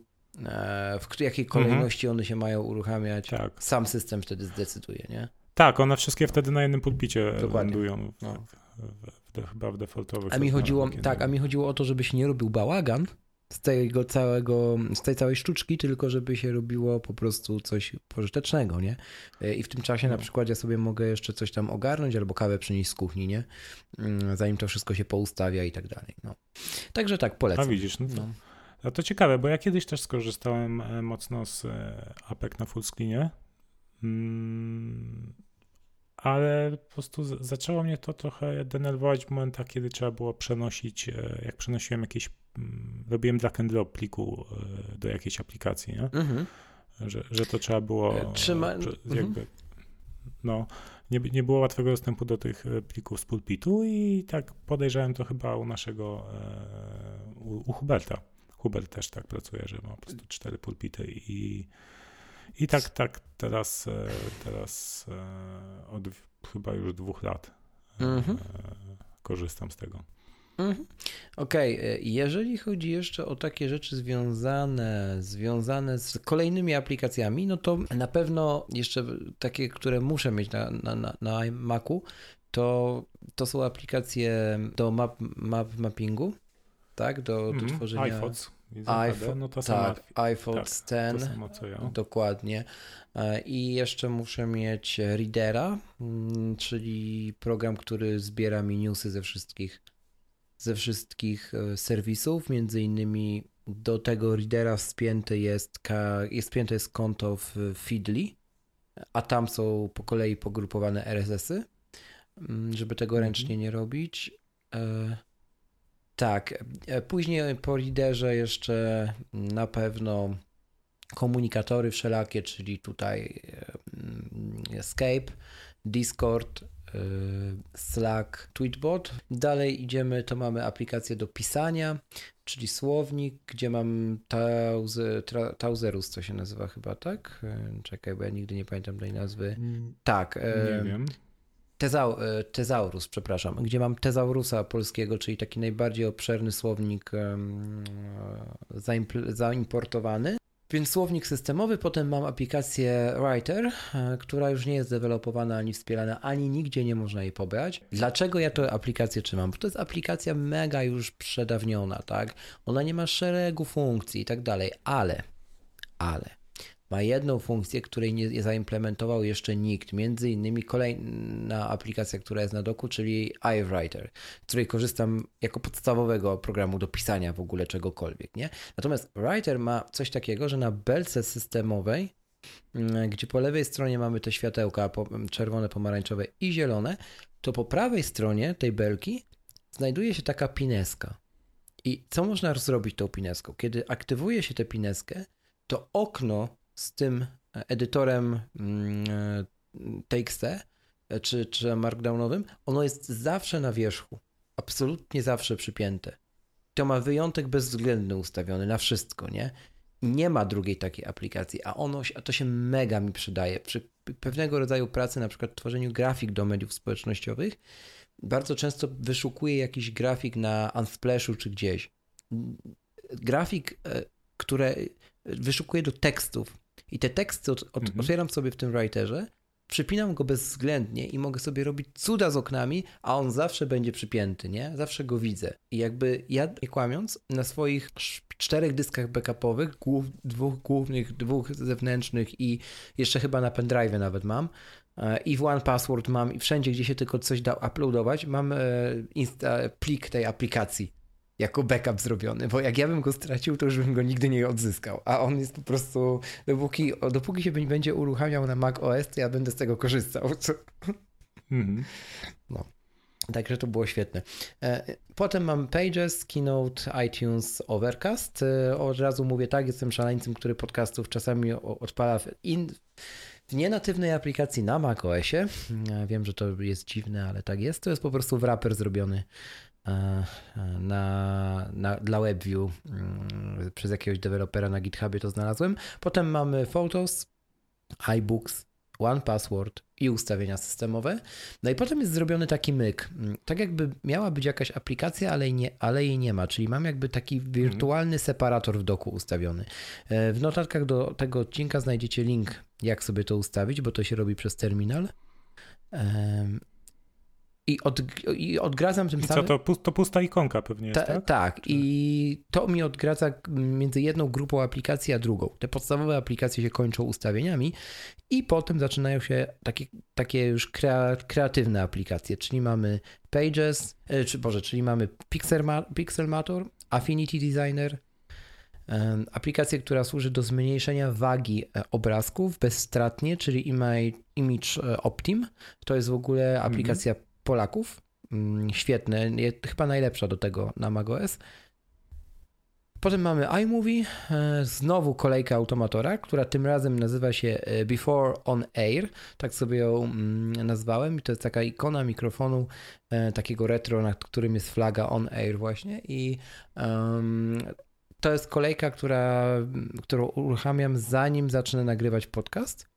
e, w jakiej kolejności mhm. one się mają uruchamiać. Tak. Sam system wtedy zdecyduje, nie? Tak, one wszystkie wtedy na jednym pulpicie Dokładnie. lądują. W, no. w, w, chyba w defaultowych. A mi chodziło, tak, a mi chodziło o to, żebyś nie robił bałagan, z tego całego, z tej całej sztuczki, tylko żeby się robiło po prostu coś pożytecznego, nie? E, I w tym czasie na no. przykład ja sobie mogę jeszcze coś tam ogarnąć albo kawę przynieść z kuchni, nie? Mm, zanim to wszystko się poustawia i tak dalej, no. Także tak, polecam. A widzisz, no to, no. to ciekawe, bo ja kiedyś też skorzystałem e, mocno z e, apek na fullscreenie, mm, ale po prostu zaczęło mnie to trochę denerwować w momentach, kiedy trzeba było przenosić, jak przenosiłem jakieś robiłem drag and drop pliku e, do jakiejś aplikacji, nie? Mhm. Że, że to trzeba było e, Trzyma... jakby, mhm. no, nie, nie było łatwego dostępu do tych e, plików z pulpitu i tak podejrzewałem to chyba u naszego, u, u Huberta. Hubert też tak pracuje, że ma po prostu cztery pulpity i, i tak, tak teraz, teraz od chyba już dwóch lat mhm. korzystam z tego. Mhm. Okej, okay. jeżeli chodzi jeszcze o takie rzeczy związane, związane z kolejnymi aplikacjami, no to na pewno jeszcze takie, które muszę mieć na, na, na, na Macu, to, to są aplikacje do map, map mappingu, tak, do, do mhm. tworzenia... iPhones. iPhone, no to tak, iPhone tak, 10, samo, ja. dokładnie. E, I jeszcze muszę mieć Readera, mm, czyli program, który zbiera mi newsy ze wszystkich ze wszystkich e, serwisów, między innymi do tego readera wspięte jest, jest wspięte jest konto w Feedly, a tam są po kolei pogrupowane RSS-y, mm, żeby tego mhm. ręcznie nie robić. E, tak, e, później po readerze jeszcze na pewno komunikatory wszelakie, czyli tutaj mm, Escape, Discord, Slack, Tweetbot. Dalej idziemy, to mamy aplikację do pisania, czyli słownik, gdzie mam tauze, Tauzerus, co się nazywa chyba, tak? Y, czekaj, bo ja nigdy nie pamiętam tej nazwy. Mm, tak. Nie wiem. Tezau, y, tezaurus, przepraszam, gdzie mam tezaurusa polskiego, czyli taki najbardziej obszerny słownik zaimportowany. Więc słownik systemowy, potem mam aplikację Writer, e, która już nie jest dewelopowana ani wspierana, ani nigdzie nie można jej pobrać. Dlaczego ja tę aplikację trzymam? Bo to jest aplikacja mega już przedawniona, tak? Ona nie ma szeregu funkcji i tak dalej, ale, ale ma jedną funkcję, której nie zaimplementował jeszcze nikt. Między innymi kolejna aplikacja, która jest na doku, czyli iWriter, której korzystam jako podstawowego programu do pisania w ogóle czegokolwiek. Nie? Natomiast Writer ma coś takiego, że na belce systemowej mm, gdzie po lewej stronie mamy te światełka czerwone, pomarańczowe i zielone, to po prawej stronie tej belki znajduje się taka pineska. I co można zrobić tą pineską? Kiedy aktywuje się tę pineskę, to okno z tym edytorem mm, e, TXT e, czy, czy markdownowym, ono jest zawsze na wierzchu. Absolutnie zawsze przypięte. To ma wyjątek bezwzględny ustawiony na wszystko, nie? Nie ma drugiej takiej aplikacji, a ono a to się mega mi przydaje. Przy pewnego rodzaju pracy, na przykład tworzeniu grafik do mediów społecznościowych, bardzo często wyszukuję jakiś grafik na Unsplashu czy gdzieś. Grafik, e, które wyszukuję do tekstów i te teksty od, od, mhm. otwieram sobie w tym writerze, przypinam go bezwzględnie i mogę sobie robić cuda z oknami, a on zawsze będzie przypięty, nie? Zawsze go widzę. I jakby ja, nie kłamiąc, na swoich czterech dyskach backupowych, głów, dwóch głównych, dwóch zewnętrznych i jeszcze chyba na pendrive nawet mam, e, i w One Password mam i wszędzie, gdzie się tylko coś da uploadować, mam e, insta, plik tej aplikacji jako backup zrobiony, bo jak ja bym go stracił, to już bym go nigdy nie odzyskał, a on jest po prostu, dopóki, dopóki się będzie uruchamiał na Mac OS, to ja będę z tego korzystał. Mhm. No. Także to było świetne. E, potem mam Pages, Keynote, iTunes, Overcast. E, od razu mówię tak, jestem szaleńcem, który podcastów czasami odpala w, in, w nienatywnej aplikacji na macOSie. E, wiem, że to jest dziwne, ale tak jest. To jest po prostu wrapper zrobiony na, na, dla WebView mm, przez jakiegoś dewelopera na GitHubie to znalazłem. Potem mamy Photos, iBooks, One Password i ustawienia systemowe. No i potem jest zrobiony taki myk. Tak jakby miała być jakaś aplikacja, ale, nie, ale jej nie ma. Czyli mam jakby taki wirtualny separator w doku ustawiony. E, w notatkach do tego odcinka znajdziecie link, jak sobie to ustawić, bo to się robi przez terminal. I, od, i odgradzam tym I samym. Co to, to pusta ikonka pewnie jest, tak? Tak, i to mi odgradza między jedną grupą aplikacji a drugą. Te podstawowe aplikacje się kończą ustawieniami i potem zaczynają się takie, takie już krea, kreatywne aplikacje, czyli mamy Pages, e, czy Boże, czyli mamy Pixelma, Pixelmator, Affinity Designer, aplikację, która służy do zmniejszenia wagi e, obrazków bezstratnie, czyli Image e, Optim. To jest w ogóle mhm. aplikacja mm -hmm Polaków. Mm, świetne, chyba najlepsza do tego na macOS. Potem mamy iMovie, e, znowu kolejka automatora, która tym razem nazywa się e, Before on Air, tak sobie ją mm, nazwałem i to jest taka ikona mikrofonu e, takiego retro, nad którym jest flaga on air właśnie i um, to jest kolejka, która, którą uruchamiam zanim zacznę nagrywać podcast.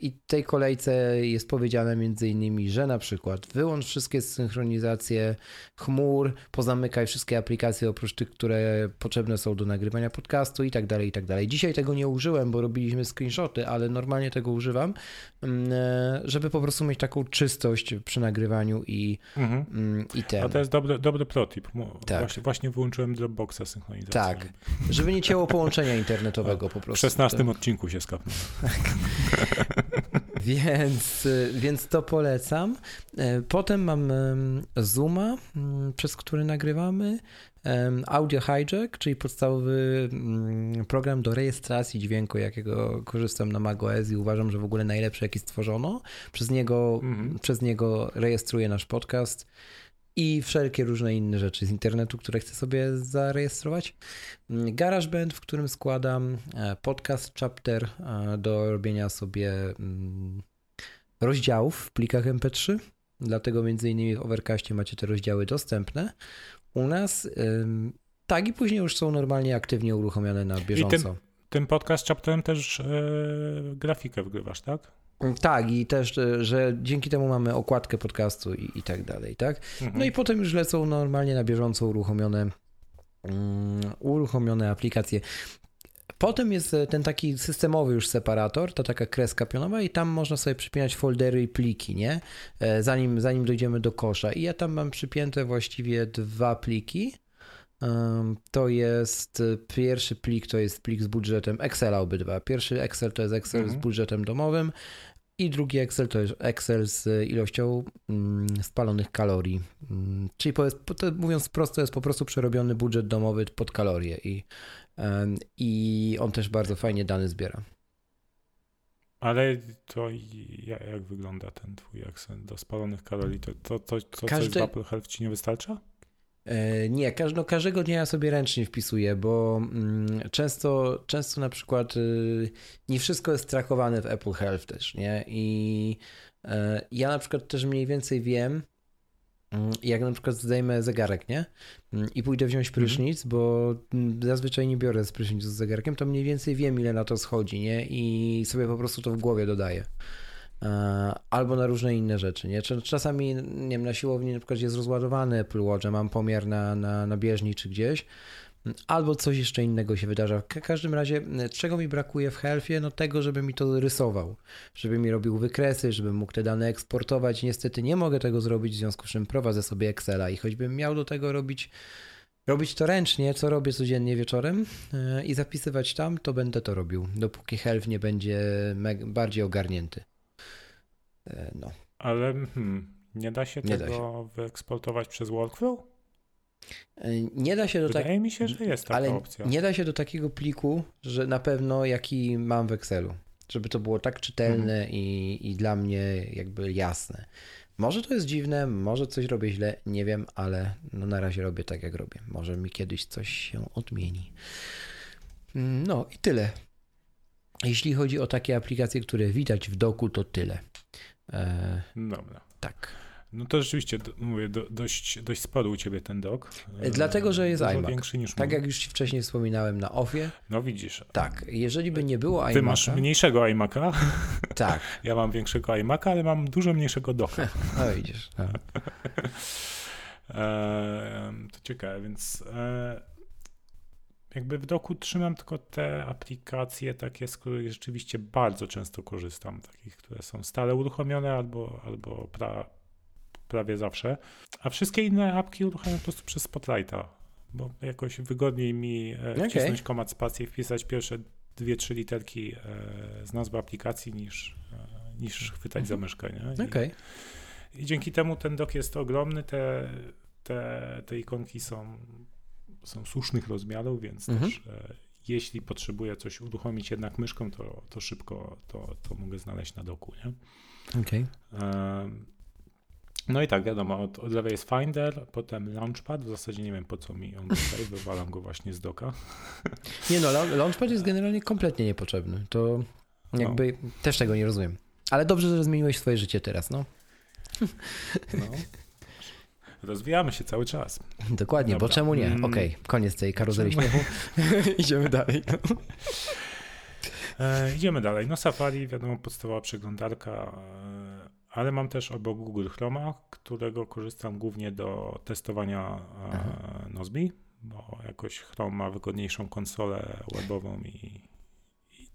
I tej kolejce jest powiedziane między innymi, że na przykład wyłącz wszystkie synchronizacje chmur, pozamykaj wszystkie aplikacje oprócz tych, które potrzebne są do nagrywania podcastu i tak dalej, i tak dalej. Dzisiaj tego nie użyłem, bo robiliśmy screenshoty, ale normalnie tego używam, mm, żeby po prostu mieć taką czystość przy nagrywaniu i, mhm. Mm, i ten. A to jest dobry, dobry protip. Tak. Właśnie, właśnie wyłączyłem Dropboxa synchronizację. Tak, żeby nie cięło połączenia internetowego po prostu. W 16 odcinku się skapnął. więc, więc to polecam. E, potem mam Zooma, mm, przez który nagrywamy. Audio Hijack, czyli podstawowy mm, program do rejestracji dźwięku, jakiego korzystam na macOS i uważam, że w ogóle najlepszy, jaki stworzono. Przez niego, mhm. przez niego rejestruję nasz podcast i wszelkie różne inne rzeczy z internetu, które chcę sobie zarejestrować. GarageBand, w którym składam e, podcast chapter e, do robienia sobie mm, rozdziałów w plikach MP3. Dlatego między innymi w Overcastie macie te rozdziały dostępne. U nas tak i później już są normalnie aktywnie uruchomione na bieżąco. I tym, tym podcast chapterem też yy, grafikę wgrywasz, tak? Tak, i też, e, że dzięki temu mamy okładkę podcastu i, i tak dalej, tak? Mhm. No i potem już lecą normalnie na bieżąco uruchomione, um, uruchomione aplikacje. Potem jest e, ten taki systemowy już separator, ta taka kreska pionowa i tam można sobie przypinać foldery i pliki, nie? E, zanim, zanim dojdziemy do kosza. I ja tam mam przypięte właściwie dwa pliki To jest pierwszy plik, to jest plik z budżetem Excela obydwa. Pierwszy Excel to jest Excel mhm. z budżetem domowym i drugi Excel to jest Excel z ilością mm, spalonych kalorii. Mm, czyli po, mówiąc prosto, jest po prostu przerobiony budżet domowy pod kalorie i, i on też bardzo fajnie dane zbiera. Ale to jak, jak wygląda ten twój Excel do spalonych kalorii? To, to, to, to Każdy... coś w Apple Health ci nie wystarcza? E, nie, no, każdego dnia ja sobie ręcznie wpisuję, bo mm, często, często na przykład y, nie wszystko jest trakowane w Apple Health też, nie? I e, ja na przykład też mniej więcej wiem, mm, jak na przykład zdejmę zegarek, nie? Mm, I pójdę wziąć mhm. prysznic, bo zazwyczaj nie biorę z prysznic z zegarkiem, to mniej więcej wiem, ile na to schodzi, nie? I sobie po prostu to w głowie dodaję. E, albo na różne inne rzeczy. Nie? Czasami nie wiem, na siłowni na przykład jest rozładowany Apple Watch, mam pomiar na, na, na bieżni czy gdzieś, albo coś jeszcze innego się wydarza. W każdym razie, czego mi brakuje w Healthie? No tego, żeby mi to rysował, żeby mi robił wykresy, żebym mógł te dane eksportować. Niestety nie mogę tego zrobić, w związku z czym prowadzę sobie Excela i choćbym miał do tego robić robić to ręcznie, co robię codziennie wieczorem e, i zapisywać tam, to będę to robił, dopóki Health nie będzie bardziej ogarnięty. E, no. Ale hmm, nie da się nie tego da się. wyeksportować przez workflow? E, nie da się do takiego. Wydaje mi się, że jest taka ale opcja. Nie da się do takiego pliku, że na pewno jaki mam w Excelu. Żeby to było tak czytelne mhm. i, i dla mnie jakby jasne. Może to jest dziwne, może coś robię źle, nie wiem, ale no na razie robię tak, jak robię. Może mi kiedyś coś się odmieni. No i tyle. Jeśli chodzi o takie aplikacje, które widać w doku, to tyle. E, Dobra. Tak. No to rzeczywiście, mówię, do, dość, dość spory u ciebie ten dok. E, dlatego, że jest iMac. większy niż Tak jak już ci wcześniej wspominałem na OFie. No widzisz. Tak, jeżeli by nie było iMac'a... Ty masz mniejszego iMac'a. Tak. Ja mam większego iMac'a, ale mam dużo mniejszego doka. No widzisz. No. e, to ciekawe, więc e, jakby w doku trzymam tylko te aplikacje takie, z których rzeczywiście bardzo często korzystam, takich, które są stale uruchomione albo, albo pra, prawie zawsze, a wszystkie inne apki uruchamiam po prostu przez Spotlighta, bo jakoś wygodniej mi e, okay. wcisnąć komand spację, wpisać pierwsze dwie, trzy literki e, z nazwy aplikacji niż, e, niż chwytać mhm. za myszkę. Nie? I, okay. I dzięki temu ten dok jest ogromny, te, te, te ikonki są są słusznych rozmiarów, więc mhm. też e, jeśli potrzebuję coś uruchomić jednak myszką, to, to szybko to, to mogę znaleźć na doku. Nie? Okay. E, no i tak, wiadomo, od, od, lewej jest Finder, potem Launchpad, w zasadzie nie wiem po co mi on tutaj, wywalam go właśnie z doka. Nie no, Launchpad jest generalnie kompletnie niepotrzebny, to jakby no. też tego nie rozumiem. Ale dobrze, że zmieniłeś swoje życie teraz, no. No. Rozwijamy się cały czas. Dokładnie, Dobra. bo czemu nie? Mm. Okej, okay, koniec tej karuzeli śmiechu. Idziemy dalej. No. E, idziemy dalej. No Safari, wiadomo, podstawowa przeglądarka, e, ale mam też obok Google Chroma, którego korzystam głównie do testowania e, Nozbi, bo jakoś Chrome ma wygodniejszą konsolę webową i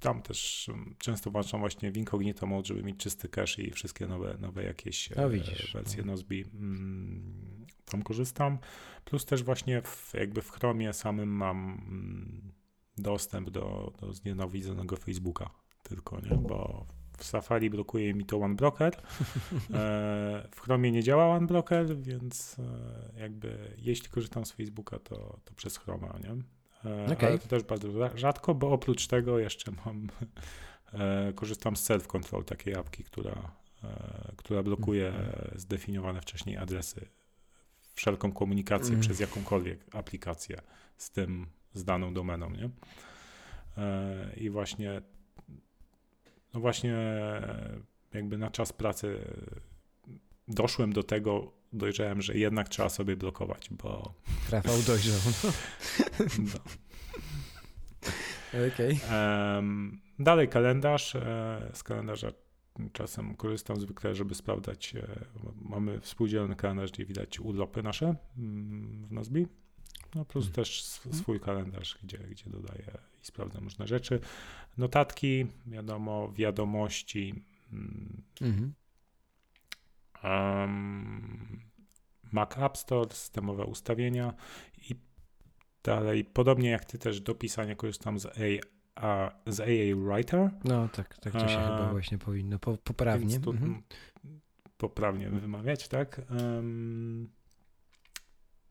tam też mm, często włączam właśnie w incognito mode, żeby mieć czysty cache i wszystkie nowe, nowe jakieś no, widzisz, wersje no. Nozbi mm, tam korzystam. Plus też właśnie w, jakby w Chromie samym mam mm, dostęp do, do znienawidzonego Facebooka tylko, nie? Bo w Safari blokuje mi to OneBlocker. E, w Chromie nie działa OneBlocker, więc e, jakby jeśli korzystam z Facebooka, to, to przez Chroma, nie? E, okay. Ale to też bardzo rzadko, bo oprócz tego jeszcze mam, e, korzystam z self-control, takiej apki, która, e, która blokuje mhm. zdefiniowane wcześniej adresy, wszelką komunikację mm. przez jakąkolwiek aplikację z tym, z daną domeną, nie? I właśnie, no właśnie jakby na czas pracy doszłem do tego, dojrzałem, że jednak trzeba sobie blokować, bo... Rafał dojrzał. No. no. Okay. Um, dalej kalendarz. E, z kalendarza czasem korzystam zwykle, żeby sprawdzać. E, mamy współdzielny kalendarz, gdzie widać urlopy nasze mm, w Nozbi. No plus hmm. też swój kalendarz, gdzie, gdzie dodaję i sprawdzam różne rzeczy. Notatki, wiadomo, wiadomości. Mm. Um, Mac App Store, systemowe ustawienia i dalej, podobnie jak ty też do pisania korzystam z AA, z AA Writer. No tak, tak to się A, chyba właśnie powinno po, poprawnie. To, mhm. Poprawnie wymawiać, tak? Um,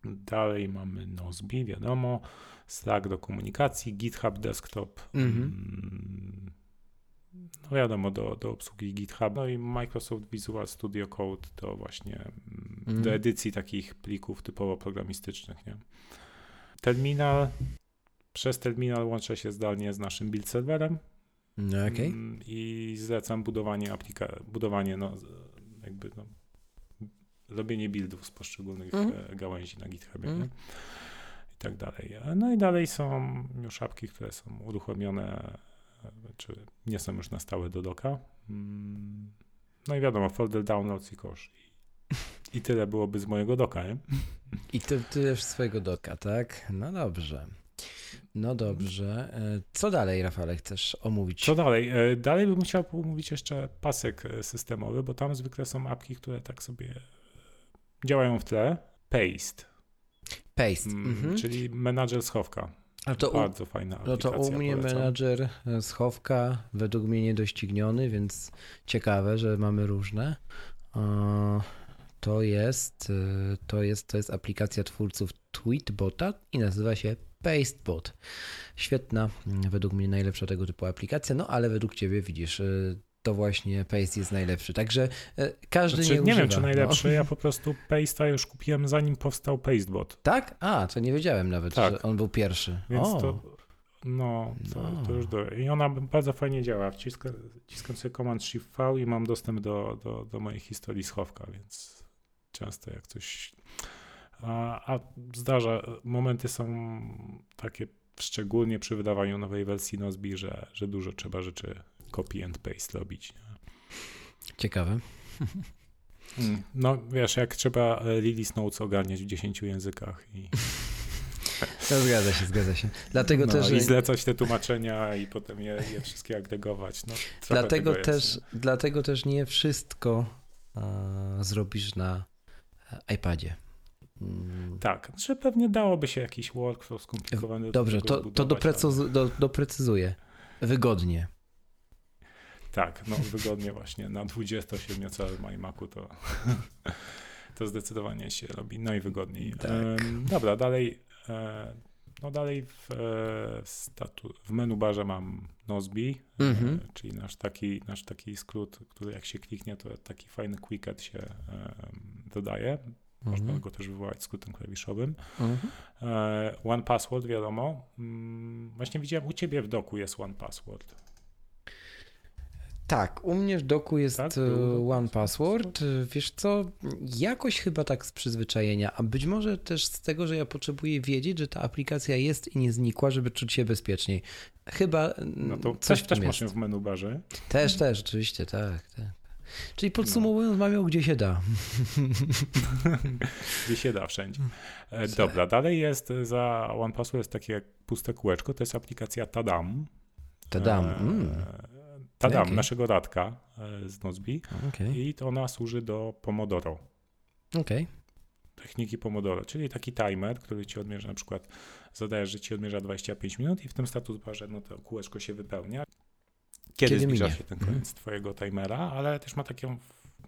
dalej mamy Nozbi, wiadomo. Slack do komunikacji, GitHub Desktop. Mhm. Mm, no wiadomo, do, do obsługi GitHub, no i Microsoft Visual Studio Code to właśnie mm. do edycji takich plików typowo programistycznych, nie? Terminal, przez terminal łączę się zdalnie z naszym build serwerem no, okay. i zlecam budowanie aplikacji, budowanie, no jakby no, robienie buildów z poszczególnych mm. gałęzi na GitHubie, mm. i tak dalej. No i dalej są już apki, które są uruchomione czy nie są już na stałe do doka. Mm, no i wiadomo, folder downloads i kosz. I, tyle byłoby z mojego doka, nie? I ty, tyle z swojego doka, tak? No dobrze. No dobrze. E, co dalej, Rafale, chcesz omówić? Co dalej? E, dalej bym chciał omówić jeszcze pasek e, systemowy, bo tam zwykle są apki, które tak sobie działają w tle. Paste. Paste. Mm, mhm. Czyli menadżer schowka. Ale to Bardzo u, fajna. No to u mnie polecam. menadżer e, schowka według mnie niedościgniony, więc ciekawe, że mamy różne. To jest, e, to jest, to jest aplikacja twórców Tweetbota i nazywa się Pastebot. Świetna, według mnie najlepsza tego typu aplikacja, no ale według ciebie widzisz, e, to właśnie Paste jest najlepszy. Także e, każdy znaczy, nie, nie używa. wiem, czy najlepszy. No. Ja po prostu Paste'a już kupiłem zanim powstał Pastebot. Tak? A, to nie wiedziałem nawet, tak. że on był pierwszy. Więc o. to. No, to, no. to już do. I ona bardzo fajnie działa. Wciska, wciskam sobie Command Shift V i mam dostęp do, do, do mojej historii schowka, więc często jak coś. A, a zdarza, momenty są takie, szczególnie przy wydawaniu nowej wersji Nozbi, że, że dużo trzeba rzeczy copy and paste robić. Ciekawe. Hmm. No wiesz, jak trzeba e, release notes ogarniać w 10 językach i... No zgadza się, zgadza się. Dlatego no, też... I zlecać te tłumaczenia i potem je, je wszystkie agregować. No, dlatego, też, dlatego też nie wszystko zrobisz na iPadzie. Mm. Tak, że pewnie dałoby się jakiś workflow skomplikowany. Dobrze, to, to doprecyz, do, doprecyzuję. Wygodnie. Tak, no wygodnie właśnie na 27-calowym iMacu to, to zdecydowanie się robi najwygodniej. Tak. dobra, dalej e, no dalej w, e, statu, w menu barze mam Nozbi, mm-hmm. czyli nasz taki, nasz taki skrót, który jak się kliknie, to taki fajny quicket się dodaje. Można mm-hmm. go też wywołać skrótem klawiszowym. Mm-hmm. One Password, wiadomo. Mm, właśnie widziałem, u ciebie w doku jest One Password. Tak, u mnie w doku jest tak, e, One Password. Wiesz co, jakoś chyba tak z przyzwyczajenia, a być może też z tego, że ja potrzebuję wiedzieć, że ta aplikacja jest i nie znikła, żeby czuć się bezpieczniej. Chyba no to coś też, też masz w menu barze. Też, też, oczywiście, tak, tak. Czyli podsumowując, no. mam ją gdzie się da. gdzie się da, wszędzie. E, dobra, dalej jest za One Password jest takie puste kółeczko, to jest aplikacja Tadam. Tadam. E, mm. Tadam, okay. naszego Radka e, z Nozbi. Okay. I to ona służy do Pomodoro. Okay. Techniki Pomodoro, czyli taki timer, który ci odmierza na przykład, zadajesz, że ci odmierza 25 minut i w tym status barze no to kółeczko się wypełnia. Kiedy, Kiedy zbliża minie? się ten koniec mm. twojego timera, ale też ma taką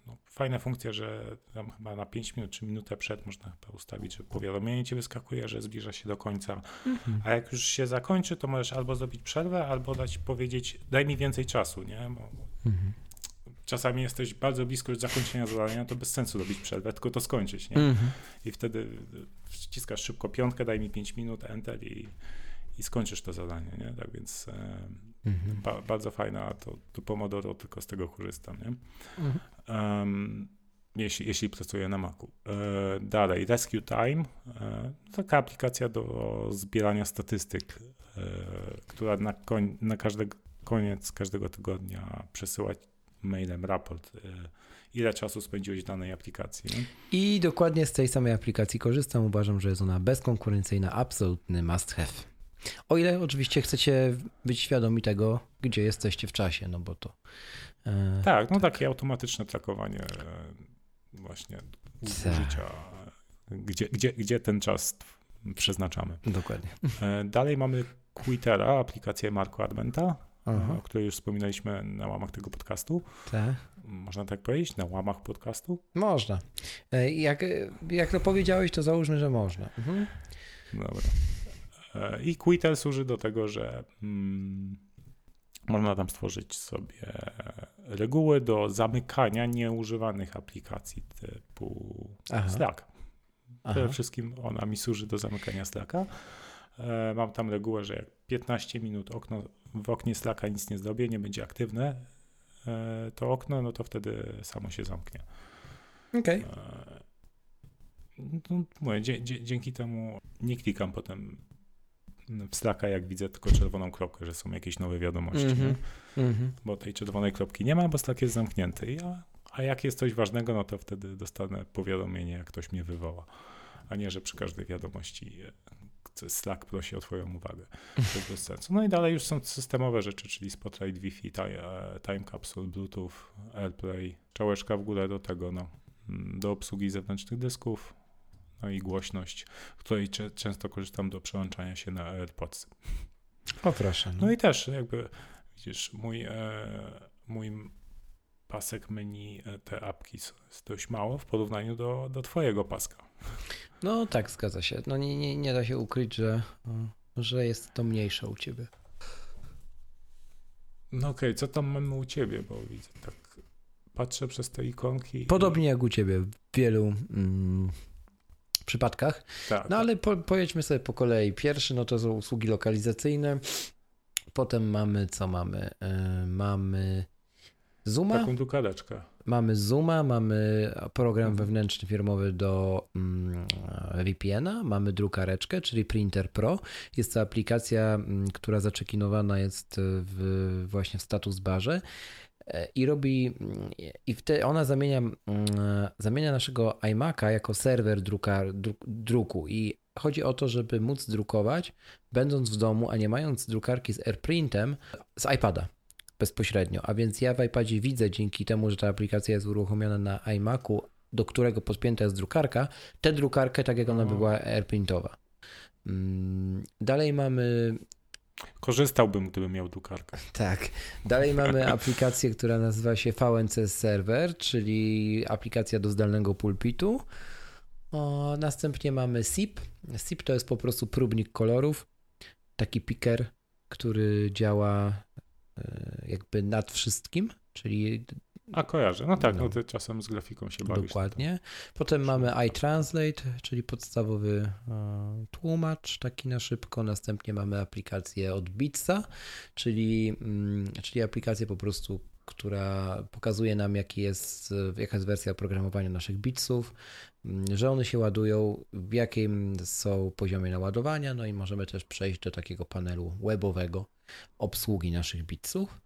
no, fajna funkcja, że tam chyba na 5 minut czy minutę przed można chyba ustawić, że powiadomienie ci wyskakuje, że zbliża się do końca. Mhm. A jak już się zakończy, to możesz albo zrobić przerwę, albo dać powiedzieć, daj mi więcej czasu, nie? Bo mhm. Czasami jesteś bardzo blisko już zakończenia zadania, to bez sensu robić przerwę, tylko to skończyć, nie? Mhm. I wtedy wciskasz szybko piątkę, daj mi 5 minut, enter i, i skończysz to zadanie, nie? Tak więc mhm. ba, bardzo fajna, to, to Pomodoro, tylko z tego korzystam, nie? Mhm. Um, jeśli, jeśli pracuję na Macu. E, dalej, Rescue Time, e, taka aplikacja do zbierania statystyk, e, która na, koń, na każdy koniec każdego tygodnia przesyła mailem raport, e, ile czasu spędziłeś w danej aplikacji. Nie? I dokładnie z tej samej aplikacji korzystam. Uważam, że jest ona bezkonkurencyjna, absolutny must have. O ile oczywiście chcecie być świadomi tego, gdzie jesteście w czasie, no bo to. E, tak, no tak. takie automatyczne trakowanie e, właśnie tak. użycia, gdzie, gdzie, gdzie ten czas przeznaczamy. Dokładnie. Dalej mamy Quittera, aplikację Marco Armenta, Aha. o której już wspominaliśmy na łamach tego podcastu. Tak. Można tak powiedzieć? Na łamach podcastu? Można. Jak, jak to powiedziałeś, to załóżmy, że można. Mhm. Dobra. I Quitter służy do tego, że mm, można tam stworzyć sobie reguły do zamykania nieużywanych aplikacji typu Aha. Slack. Przede Aha. wszystkim ona mi służy do zamykania Slacka. E, mam tam regułę, że jak 15 minut okno, w oknie Slacka nic nie zrobię, nie będzie aktywne e, to okno, no to wtedy samo się zamknie. Okej. Okay. No, mówię, dzięki temu nie klikam potem w Slacka, jak widzę tylko czerwoną kropkę, że są jakieś nowe wiadomości. Mm -hmm. Bo tej czerwonej kropki nie ma, bo Slack jest zamknięty. Ja, a jak jest coś ważnego, no to wtedy dostanę powiadomienie, jak ktoś mnie wywoła. A nie, że przy każdej wiadomości e, Slack prosi o Twoją uwagę. To bez sensu. No i dalej już są systemowe rzeczy, czyli Spotlight Wi-Fi, e, Time Capsule, Bluetooth, AirPlay, czałeczka w górę do tego, no, mm, do obsługi zewnętrznych dysków, no i głośność, której często korzystam do przełączania się na AirPods. O proszę. No. no i też jakby, widzisz, mój, e, mój pasek menu, e, te apki jest dość mało w porównaniu do, do twojego paska. No tak, zgadza się. No nie, nie, nie da się ukryć, że, że jest to mniejsze u ciebie. No okej, okay, co tam mamy u ciebie, bo widzę tak, patrzę przez te ikonki. Podobnie i... jak u ciebie w wielu mm, przypadkach. Tak. No ale po, pojedźmy sobie po kolei. Pierwszy no to są usługi lokalizacyjne. Potem mamy, co mamy? Yy, mamy Zooma. Taką drukareczkę. Mamy Zooma, mamy program mhm. wewnętrzny firmowy do mm, VPN-a, mamy drukareczkę, czyli Printer Pro. Jest to aplikacja, mm, która zaczekinowana jest w, właśnie w status barze i robi, i wtedy ona zamienia, mm, zamienia naszego iMac'a jako serwer druka, druku i chodzi o to, żeby móc drukować, będąc w domu, a nie mając drukarki z AirPrintem, z iPada bezpośrednio. A więc ja w iPadzie widzę dzięki temu, że ta aplikacja jest uruchomiona na iMacu, do którego podpięta jest drukarka, tę drukarkę tak jak ona by była AirPrintowa. Mm, dalej mamy Korzystałbym, gdybym miał drukarkę. Tak. Dalej mamy aplikację, która nazywa się VNC Server, czyli aplikacja do zdalnego pulpitu. O, następnie mamy SIP. SIP to jest po prostu próbnik kolorów, taki picker, który działa e, jakby nad wszystkim, czyli a kojarzę, no tak, no, no czasem z grafiką się bawisz. Dokładnie. Potem mamy iTranslate, czyli podstawowy e, tłumacz, taki na szybko. Następnie mamy aplikację od Bitsa, czyli, mm, czyli aplikację po prostu, która pokazuje nam, jaki jest, jaka jest wersja oprogramowania naszych bitsów, mm, że one się ładują, w jakim są poziomie naładowania, no i możemy też przejść do takiego panelu webowego obsługi naszych bitsów.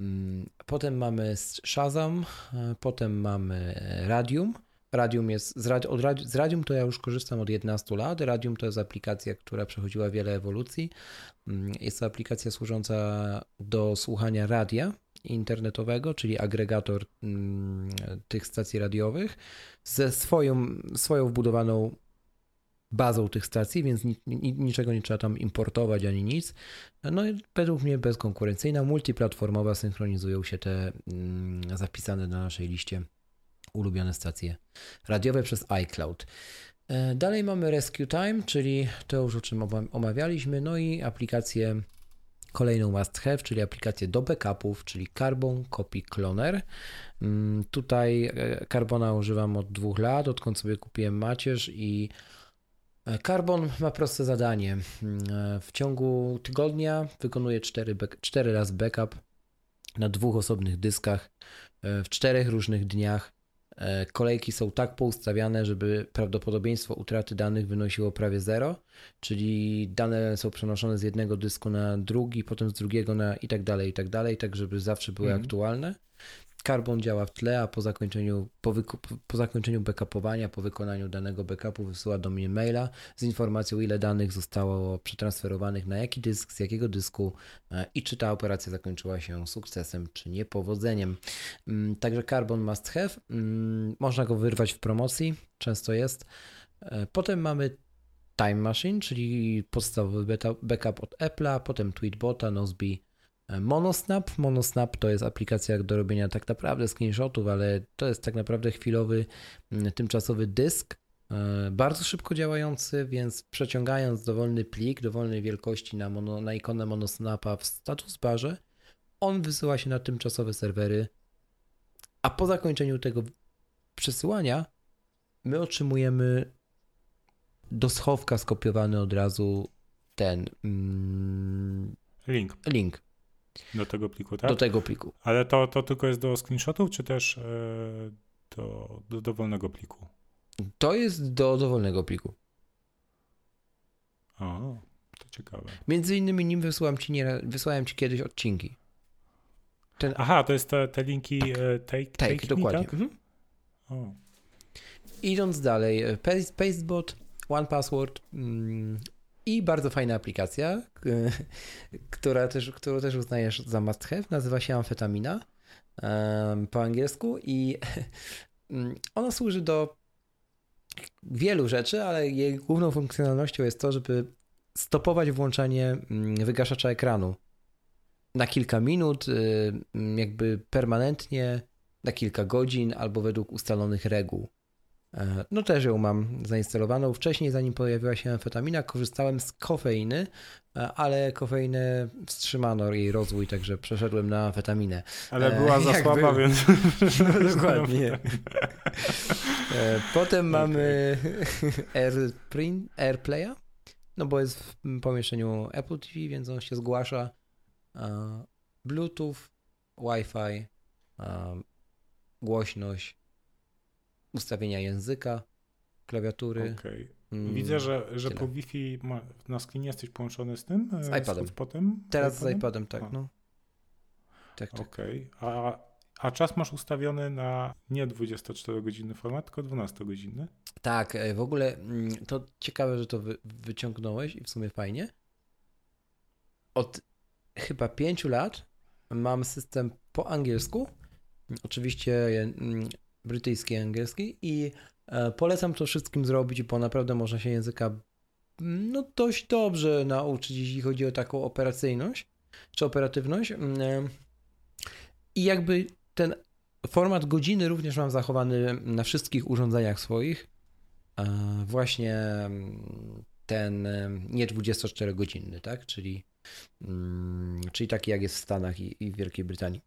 Mm, potem mamy Shazam, e, potem mamy e, Radium. Radium jest, z, od z Radium to ja już korzystam od 11 lat. Radium to jest aplikacja, która przechodziła wiele ewolucji. Mm, jest to aplikacja służąca do słuchania radia internetowego, czyli agregator mm, tych stacji radiowych ze swoją, swoją wbudowaną bazą tych stacji, więc ni, ni, niczego nie trzeba tam importować ani nic. No i według mnie bezkonkurencyjna, multiplatformowa, synchronizują się te mm, zapisane na naszej liście ulubione stacje radiowe przez iCloud. E, dalej mamy Rescue Time, czyli to już o czym omawialiśmy, no i aplikację kolejną must have, czyli aplikację do backupów, czyli Carbon Copy Cloner. Mm, tutaj e, Carbona używam od dwóch lat, odkąd sobie kupiłem macierz i Carbon ma proste zadanie. E, w ciągu tygodnia wykonuje 4, back, 4 razy backup na dwóch osobnych dyskach e, w czterech różnych dniach. Kolejki są tak poustawiane, żeby prawdopodobieństwo utraty danych wynosiło prawie zero, czyli dane są przenoszone z jednego dysku na drugi, potem z drugiego na i tak dalej, i tak dalej, tak żeby zawsze były mm. aktualne. Carbon działa w tle, a po zakończeniu, po, po zakończeniu backupowania, po wykonaniu danego backupu wysyła do mnie maila z informacją, ile danych zostało przetransferowanych na jaki dysk, z jakiego dysku e, i czy ta operacja zakończyła się sukcesem, czy niepowodzeniem. Mm, także Carbon must have. Mm, można go wyrwać w promocji, często jest. E, potem mamy Time Machine, czyli podstawowy backup od Apple'a, potem Tweetbota, Nozbe, Monosnap. Monosnap to jest aplikacja do robienia tak naprawdę screenshotów, ale to jest tak naprawdę chwilowy, tymczasowy dysk, e, bardzo szybko działający, więc przeciągając dowolny plik dowolnej wielkości na, mono, na ikonę Monosnapa w status barze, on wysyła się na tymczasowe serwery, a po zakończeniu tego przesyłania my otrzymujemy do schowka skopiowany od razu ten mm, link. link do tego pliku, tak? Do tego pliku. Ale to, to tylko jest do screenshotów, czy też yy, do, do dowolnego pliku? To jest do dowolnego pliku. O, to ciekawe. Między innymi nim wysłałem ci, nie, wysłałem ci kiedyś odcinki. Ten... Aha, to jest te, te linki tak. E, take, take, take dokładnie. Me, tak? mhm. o. Idąc dalej, e, Pastebot, OnePassword mm, i bardzo fajna aplikacja, która też, którą też uznajesz za must have, nazywa się Amfetamina po angielsku i mm, ona służy do wielu rzeczy, ale jej główną funkcjonalnością jest to, żeby stopować włączanie mm, wygaszacza ekranu na kilka minut, y, jakby permanentnie, na kilka godzin albo według ustalonych reguł. E, no też ją mam zainstalowaną. Wcześniej, zanim pojawiła się amfetamina, korzystałem z kofeiny, e, ale kofeinę wstrzymano jej rozwój, także przeszedłem na amfetaminę. Ale była e, za słaba, więc... No, dokładnie. Potem okay. mamy AirPrint, AirPlaya, no bo jest w pomieszczeniu Apple TV, więc on się zgłasza. Bluetooth, Wi-Fi, głośność, ustawienia języka, klawiatury. Okay. Mm, Widzę, że, że po Wi-Fi ma, na screenie jesteś połączony z tym? Z iPadem. Z potem, Teraz z iPadem, z iPadem tak, no. Tak, tak. Okej. Okay. A, a czas masz ustawiony na nie 24-godzinny format, tylko 12-godzinny? Tak, e, w ogóle mm, to ciekawe, że to wy, wyciągnąłeś i w sumie fajnie. Od chyba 5 lat mam system po angielsku. Oczywiście mm, brytyjski, angielski i e, polecam to wszystkim zrobić, bo naprawdę można się języka mm, no dość dobrze nauczyć, jeśli chodzi o taką operacyjność czy operatywność. Mm, e, I jakby ten format godziny również mam zachowany na wszystkich urządzeniach swoich. E, właśnie mm, ten nie 24-godzinny, tak? Czyli, czyli taki jak jest w Stanach i, i w Wielkiej Brytanii.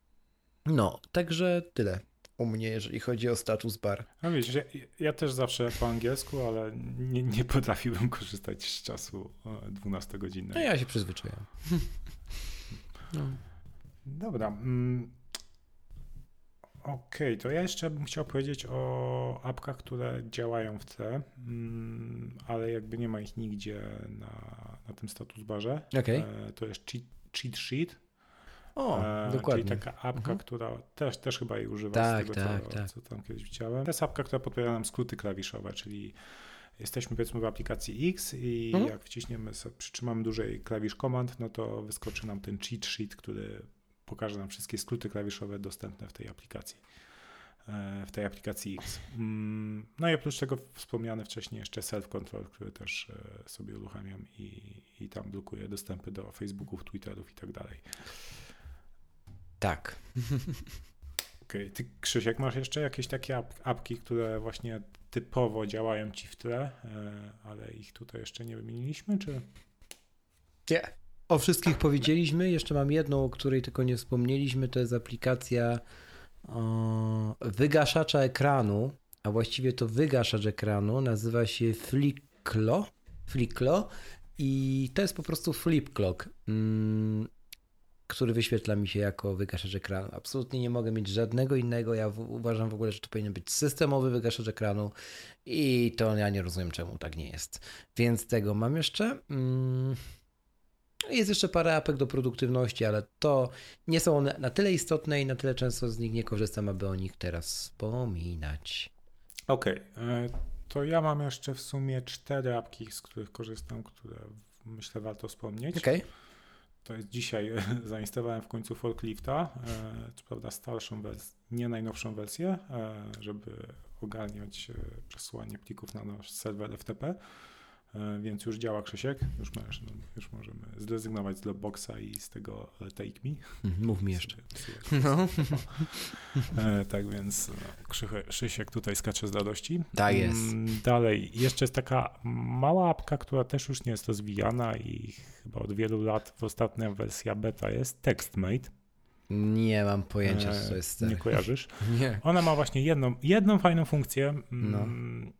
No, także tyle u mnie, jeżeli chodzi o status bar. No wiesz, ja, ja też zawsze po angielsku, ale nie, nie potrafiłbym korzystać z czasu 12 godziny. No ja się przyzwyczaiłem. No. Dobra. Mm. Okej, okay, to ja jeszcze bym chciał powiedzieć o apkach, które działają w C, mm, ale jakby nie ma ich nigdzie na, na tym status barze. Okay. E, to jest cheat, cheat sheet. O, e, dokładnie. Czyli taka apka, mhm. która też, też chyba jej używa tak, z tego, tak, co, tak. co tam kiedyś widziałem. To jest apka, która podpowiada nam skróty klawiszowe, czyli jesteśmy powiedzmy w aplikacji X i mhm. jak wciśniemy, przytrzymamy dłużej klawisz komand, no to wyskoczy nam ten cheat sheet, który pokaże nam wszystkie skróty klawiszowe dostępne w tej aplikacji e, w tej aplikacji X. Mm, no i oprócz tego wspomniany wcześniej jeszcze self-control, który też e, sobie uruchamiam i, i tam blokuje dostępy do Facebooków, Twitterów i tak dalej. Tak. Okej, okay. ty Krzysiek, masz jeszcze jakieś takie ap apki, które właśnie typowo działają ci w tle, e, ale ich tutaj jeszcze nie wymieniliśmy, czy? Nie. O wszystkich powiedzieliśmy. Jeszcze mam jedną, o której tylko nie wspomnieliśmy. To jest aplikacja o, wygaszacza ekranu, a właściwie to wygaszacz ekranu. Nazywa się Flicklo. Flicklo i to jest po prostu flip clock. Który wyświetla mi się jako wygaszacz ekranu. Absolutnie nie mogę mieć żadnego innego. Ja w, uważam w ogóle, że to powinien być systemowy wygaszacz ekranu i to ja nie rozumiem, czemu tak nie jest. Więc tego mam jeszcze. Mm. Jest jeszcze parę apek do produktywności, ale to nie są one na tyle istotne i na tyle często z nich nie korzystam, aby o nich teraz wspominać. Okej, okay. E, to ja mam jeszcze w sumie cztery apki, z których korzystam, które myślę warto wspomnieć. Okej. Okay. To jest dzisiaj, zainstalowałem w końcu forklifta, e, co prawda starszą wersję, nie najnowszą wersję, e, żeby ogarniać e, przesyłanie plików na nasz serwer FTP. E, więc już działa Krzysiek, już, masz, no, już możemy zrezygnować z Dropboxa i z tego e, Take Me. Mhm, mów mi jeszcze. No. E, tak więc no, Krzysiek tutaj skacze z radości. Tak jest. Mm, dalej, jeszcze jest taka mała apka, która też już nie jest rozwijana i chyba od wielu lat w ostatnia wersja beta jest TextMate. Nie mam pojęcia, co to jest. Nie kojarzysz? nie. Ona ma właśnie jedną, jedną fajną funkcję. No mm,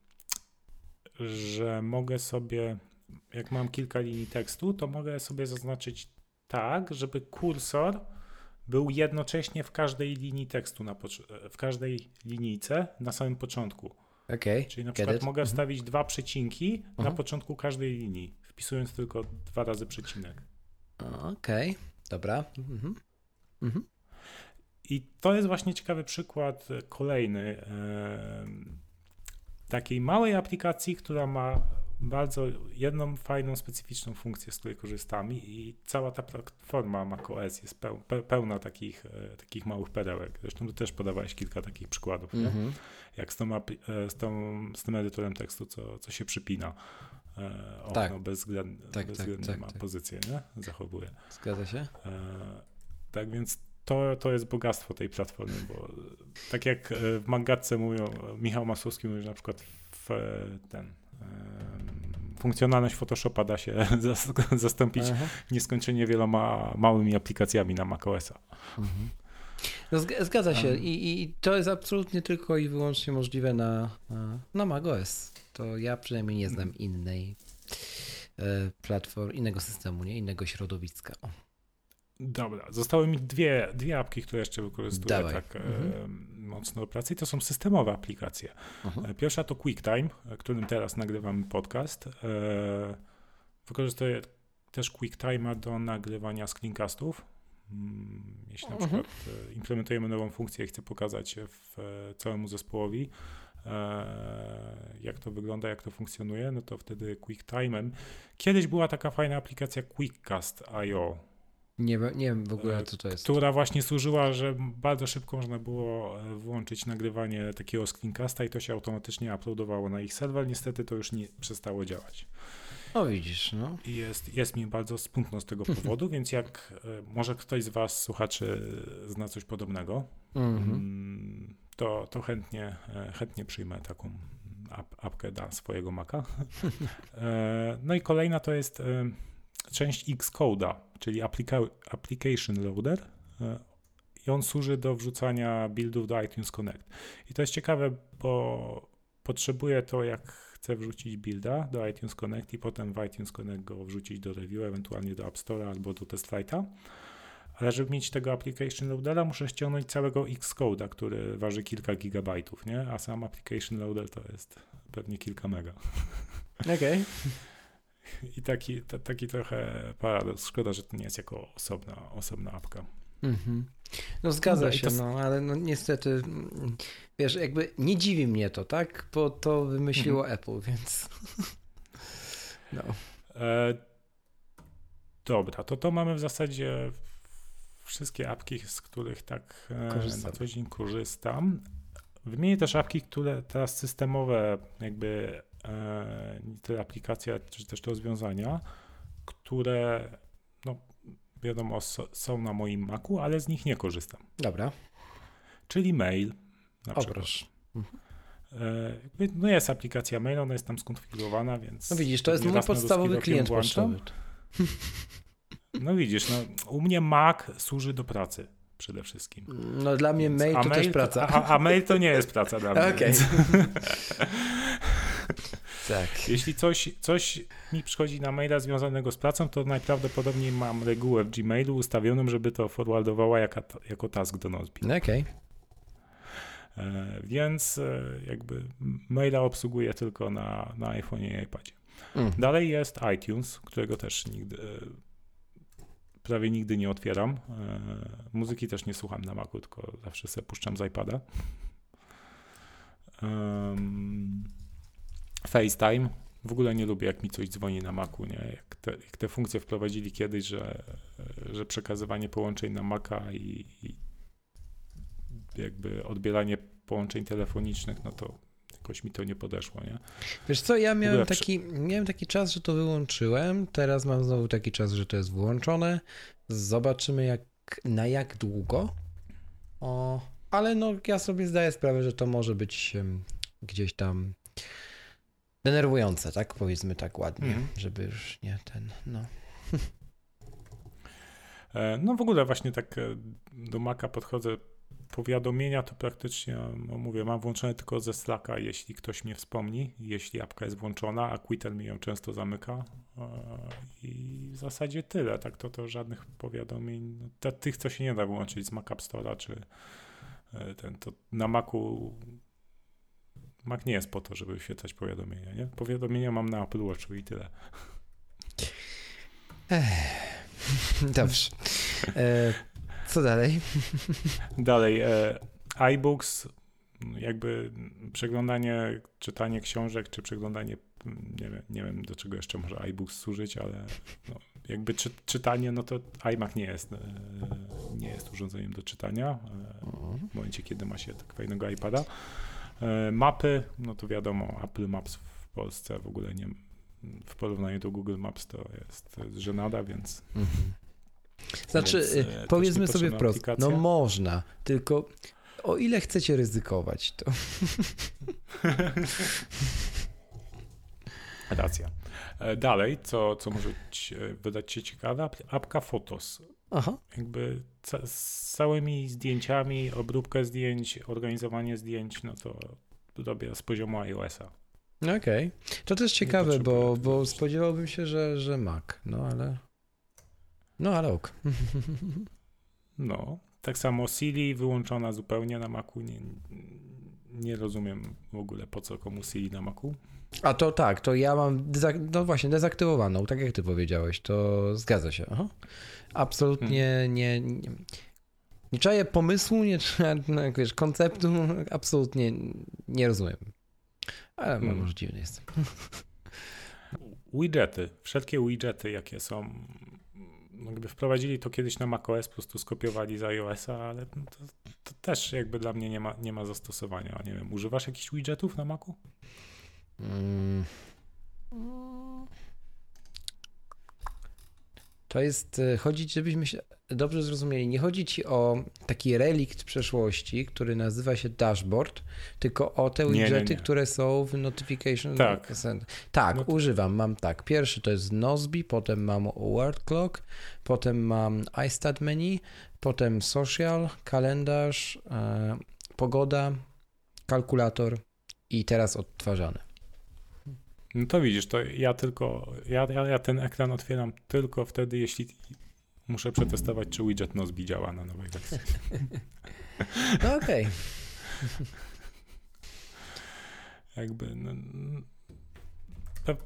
że mogę sobie, jak mam kilka linii tekstu, to mogę sobie zaznaczyć tak, żeby kursor był jednocześnie w każdej linii tekstu, na w każdej linijce na samym początku. Okay, Czyli na przykład mogę mhm. wstawić mm -hmm. dwa przecinki na mhm. początku każdej linii, wpisując tylko dwa razy przecinek. Okej, okay. dobra. Mm -hmm. I to jest właśnie ciekawy przykład kolejny. Yy, takiej małej aplikacji, która ma bardzo jedną fajną, specyficzną funkcję, z której korzystamy i cała ta platforma macOS jest pełna takich, e, takich małych perełek. Zresztą ty też podawałeś kilka takich przykładów, mm -hmm. jak z, tą, e, z, tą, z tym edytorem tekstu, co, co się przypina. E, okno tak. bezwzględnie, tak, tak, tak, ma tak. pozycję, nie? Zachowuje. Zgadza się. tak więc to, to jest bogactwo tej platformy, bo tak jak e, w Magatce mówią, Michał Masłowski mówi, że na przykład w e, ten funkcjonalność Photoshopa da się zastąpić Aha. nieskończenie wieloma małymi aplikacjami na macOSa. Mhm. No, zgadza się I, I, to jest absolutnie tylko i wyłącznie możliwe na, na macOS. To ja przynajmniej nie znam innej e, platformy, innego systemu, nie innego środowiska. Dobra, zostały mi dwie, dwie apki, które jeszcze wykorzystuję Dawaj. tak mhm. e, mocno do pracy i to są systemowe aplikacje. Mhm. E, pierwsza to QuickTime, e, którym teraz nagrywamy podcast. Wykorzystuję też QuickTime'a do nagrywania screencastów. Mm, jeśli na mhm. przykład e, implementujemy nową funkcję i chcę pokazać w całemu zespołowi, jak to wygląda, jak to funkcjonuje, no to wtedy QuickTime'em. Kiedyś była taka fajna aplikacja QuickCast.io nie, nie wiem w ogóle, co to jest. Która właśnie służyła, że bardzo szybko można było e, włączyć nagrywanie takiego screencasta i to się automatycznie uploadowało na ich serwer. Niestety to już nie przestało działać. O widzisz, no. Jest, jest mi bardzo smutno z tego powodu, więc jak e, może ktoś z was, słuchaczy, zna coś podobnego, mm, to, to chętnie, e, chętnie przyjmę taką apkę dla swojego Maca. No i kolejna to jest część Xcode'a, czyli applica- Application Loader e, i on służy do wrzucania buildów do iTunes Connect. I to jest ciekawe, bo potrzebuję to, jak chcę wrzucić builda do iTunes Connect i potem w iTunes Connect go wrzucić do review, ewentualnie do App Store albo do TestFlighta. Ale żeby mieć tego application loadera, muszę ściągnąć całego Xcode'a, który waży kilka gigabajtów, nie? A sam application loader to jest pewnie kilka mega. Okej. Okay. I taki, t- taki trochę paradoks. Szkoda, że to nie jest jako osobna, osobna apka. Mhm. No zgadza no, się, to... no ale no niestety, wiesz, jakby nie dziwi mnie to, tak? Bo to wymyśliło mhm. Apple, więc no. E, dobra, to to mamy w zasadzie wszystkie apki, z których tak e, Korzystam. na co dzień korzystam. Wymienię też apki, które teraz systemowe jakby te aplikacje, czy też rozwiązania, które no, wiadomo są na moim Macu, ale z nich nie korzystam. Dobra. Czyli mail na przykład. Mhm. No jest aplikacja mail, ona jest tam skonfigurowana, więc... No widzisz, to jest mój podstawowy klient pocztowy. No widzisz, no, u mnie Mac służy do pracy przede wszystkim. No dla mnie mail to mail, też praca. A, a, mail to nie jest praca dla mnie. Okej. Tak. Jeśli coś, coś mi przychodzi na maila związanego z pracą, to najprawdopodobniej mam regułę w Gmailu ustawioną, żeby to forwardowała jako, jako task do Nozbi. Okej. Okay. E, więc e, jakby maila obsługuję tylko na, na iPhone i iPadzie. Mm. Dalej jest iTunes, którego też nigdy, e, prawie nigdy nie otwieram. Muzyki też nie słucham na Macu, tylko zawsze sobie puszczam z iPada. Um, FaceTime. W ogóle nie lubię, jak mi coś dzwoni na Macu, nie? Jak te, jak te funkcje wprowadzili kiedyś, że, że przekazywanie połączeń na Maca i, i jakby odbieranie połączeń telefonicznych, no to jakoś mi to nie podeszło, nie? Wiesz co, ja miałem taki, miałem taki czas, że to wyłączyłem, teraz mam znowu taki czas, że to jest włączone. Zobaczymy jak, na jak długo. O, ale no ja sobie zdaję sprawę, że to może być gdzieś tam denerwujące, tak? Powiedzmy tak ładnie, mm. żeby już nie ten, no. E, no w ogóle właśnie tak e, do Maca podchodzę powiadomienia to praktycznie, no mówię, mam włączone tylko ze Slacka, jeśli ktoś mnie wspomni, jeśli apka jest włączona, a Twitter mi ją często zamyka e, i w zasadzie tyle, tak, to, to żadnych powiadomień, no, tych, co się nie da wyłączyć z Mac App Store'a, czy ten, to na Macu Mac nie jest po to, żeby wyświetlać powiadomienia, nie? Powiadomienia mam na Apple Watchu i tyle. Ech, dobrze. E, co dalej? Dalej. E, iBooks, jakby przeglądanie, czytanie książek, czy przeglądanie, nie wiem, nie wiem do czego jeszcze może iBooks służyć, ale no, jakby czy, czytanie, no to iMac nie jest, e, nie jest urządzeniem do czytania e, w momencie, kiedy ma się tak fajnego iPada. E, mapy, no to wiadomo, Apple Maps w Polsce w ogóle nie, w porównaniu do Google Maps to jest, żenada, więc... Mhm. Znaczy, więc, e, powiedzmy sobie wprost, aplikację. no można, tylko o ile chcecie ryzykować, to... Racja. E, dalej, co, co może wydać się ciekawe, apka Fotos. Aha. Jakby ca z całymi zdjęciami, obróbkę zdjęć, organizowanie zdjęć, no to robię z poziomu iOS-a. Okej. Okay. To też ciekawe, bo, bo spodziewałbym się, że, że Mac, no ale... No ale ok. No, tak samo Siri wyłączona zupełnie na Macu. Nie, nie rozumiem w ogóle po co komu Siri na Macu. A to tak, to ja mam, no właśnie, dezaktywowaną, tak jak ty powiedziałeś, to zgadza się. Aha. Absolutnie hmm. nie, nie, nie czaję pomysłu, nie czaję, no, wiesz, konceptu, absolutnie nie rozumiem. Ale hmm. może dziwny jestem. Widgety, wszelkie widgety, jakie są, no gdyby wprowadzili to kiedyś na macOS, po prostu skopiowali z iOS-a, ale to, to, też jakby dla mnie nie ma, nie ma zastosowania. Nie wiem, używasz jakichś widgetów na Macu? Hmm. To jest, e, chodzi, żebyśmy się dobrze zrozumieli, nie chodzi ci o taki relikt przeszłości, który nazywa się dashboard, tylko o te widgety, które są w notification tak. center. Tak, no to... używam, mam tak. Pierwszy to jest Nozbe, potem mam Word Clock, potem mam iStat Menu, potem Social, kalendarz, e, pogoda, kalkulator i teraz odtwarzane. No to widzisz, to ja tylko, ja, ja, ja ten ekran otwieram tylko wtedy, jeśli muszę przetestować, czy widget Nozbe działa na nowej wersji. No okej. Jakby no,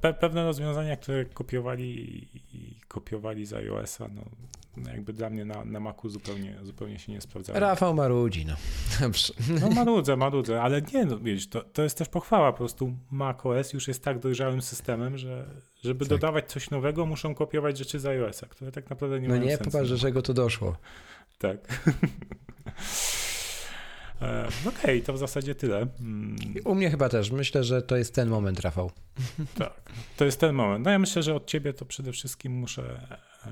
pe, pewne rozwiązania, które kopiowali i kopiowali z iOS-a, no jakby dla mnie na, na Macu zupełnie, zupełnie się nie sprawdzało. Rafał marudzi, no. No marudzę, marudzę, ale nie, no wiesz, to, to jest też pochwała, po prostu macOS już jest tak dojrzałym systemem, że żeby tak. dodawać coś nowego, muszą kopiować rzeczy z iOS-a, które tak naprawdę nie no mają nie, sensu. No nie, popatrz, do czego to doszło. Tak. E, Okej, okay, to w zasadzie tyle. Mm. U mnie chyba też. Myślę, że to jest ten moment, Rafał. Tak, to jest ten moment. No ja myślę, że od ciebie to przede wszystkim muszę e,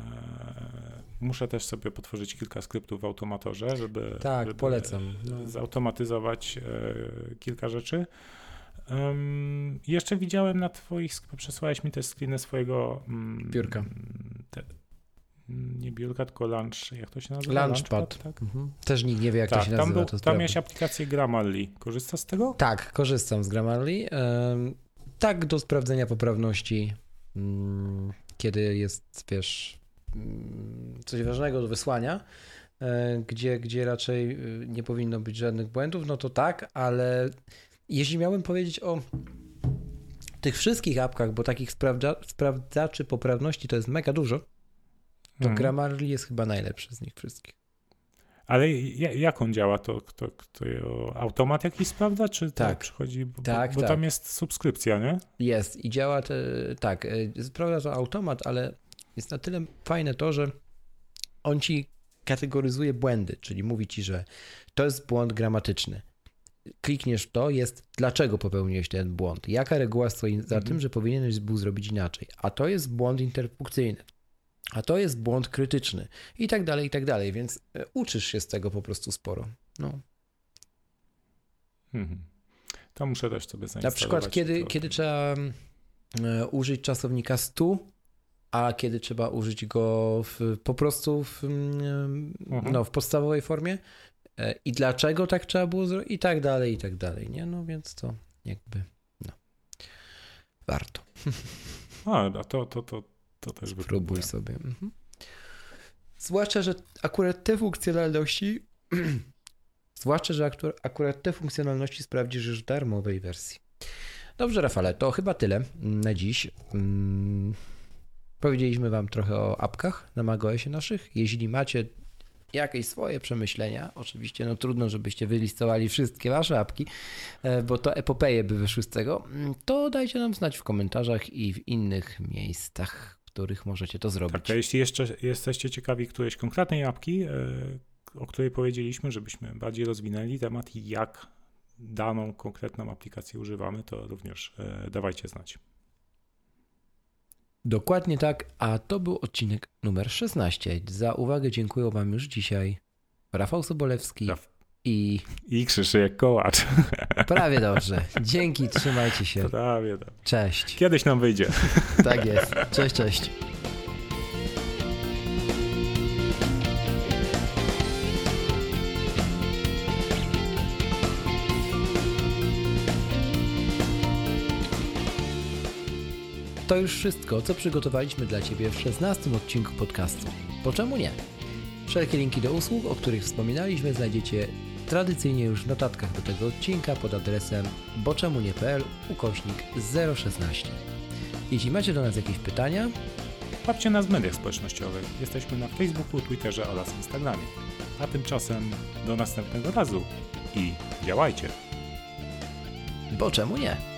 muszę też sobie potworzyć kilka skryptów w automatorze, żeby, tak, żeby polecam. No. zautomatyzować e, kilka rzeczy. Um, jeszcze widziałem na twoich, przesłałeś mi też screeny swojego um, biurka. Te, nie biurka, tylko lunch, jak to się nazywa? Launchpad. Launchpad tak? Mhm. Też nikt nie wie, jak tak, to się nazywa. Tam, był, tam miałeś aplikację Grammarly. Korzystasz z tego? Tak, korzystam z Grammarly. Um, tak, do sprawdzenia poprawności, um, kiedy jest, wiesz, coś ważnego do wysłania, e, gdzie, gdzie raczej e, nie powinno być żadnych błędów, no to tak, ale jeśli miałbym powiedzieć o tych wszystkich apkach, bo takich sprawdza, sprawdzaczy poprawności to jest mega dużo, to hmm. Grammarly jest chyba najlepszy z nich wszystkich. Ale jak on działa? To, to, to automat jakiś sprawdza, czy tak przychodzi? Bo, tak, bo tak. tam jest subskrypcja, nie? Jest i działa te, tak. E, sprawdza to automat, ale jest na tyle fajne to, że on ci kategoryzuje błędy, czyli mówi ci, że to jest błąd gramatyczny. klikniesz to, jest dlaczego popełniłeś ten błąd. Jaka reguła stoi za Mhm. tym, że powinieneś był zrobić inaczej. A to jest błąd interpunkcyjny. A to jest błąd krytyczny. I tak dalej, i tak dalej. Więc e, uczysz się z tego po prostu sporo. No. Mhm. To muszę też sobie Na zainstalować. przykład, kiedy, kiedy trzeba mm, e, użyć czasownika stu, a kiedy trzeba użyć go w, po prostu w, mm, Mhm. no, w podstawowej formie e, i dlaczego tak trzeba było zrobić i tak dalej, i tak dalej, nie? No więc to jakby, no, warto. A, a to, to, to, to też Próbuj wypróbuję. sobie. Mhm. Zwłaszcza, że akurat te funkcjonalności, zwłaszcza, że akurat te funkcjonalności sprawdzisz już w darmowej wersji. Dobrze, Rafale, to chyba tyle na dziś. Powiedzieliśmy Wam trochę o apkach na macOSie naszych. Jeśli macie jakieś swoje przemyślenia, oczywiście no trudno, żebyście wylistowali wszystkie Wasze apki, e, bo to epopeje by wyszły z tego, mm, to dajcie nam znać w komentarzach i w innych miejscach, w których możecie to zrobić. Tak, a jeśli jeszcze jesteście ciekawi którejś konkretnej apki, e, o której powiedzieliśmy, żebyśmy bardziej rozwinęli temat jak daną konkretną aplikację używamy, to również e, dawajcie znać. Dokładnie tak, a to był odcinek numer 16. Za uwagę dziękuję Wam już dzisiaj Rafał Sobolewski Raf- i I Krzysztof Kołacz. prawie dobrze. Dzięki, trzymajcie się. Prawie, dobrze. Cześć. Kiedyś nam wyjdzie. Tak jest. Cześć, cześć. To już wszystko, co przygotowaliśmy dla Ciebie w 16 odcinku podcastu. Po czemu nie? Wszelkie linki do usług, o których wspominaliśmy, znajdziecie tradycyjnie już w notatkach do tego odcinka pod adresem boczemunie.pl ukośnik 016. Jeśli macie do nas jakieś pytania, Łapcie nas w mediach społecznościowych. Jesteśmy na Facebooku, Twitterze oraz Instagramie. A tymczasem do następnego razu i działajcie. bo czemu nie?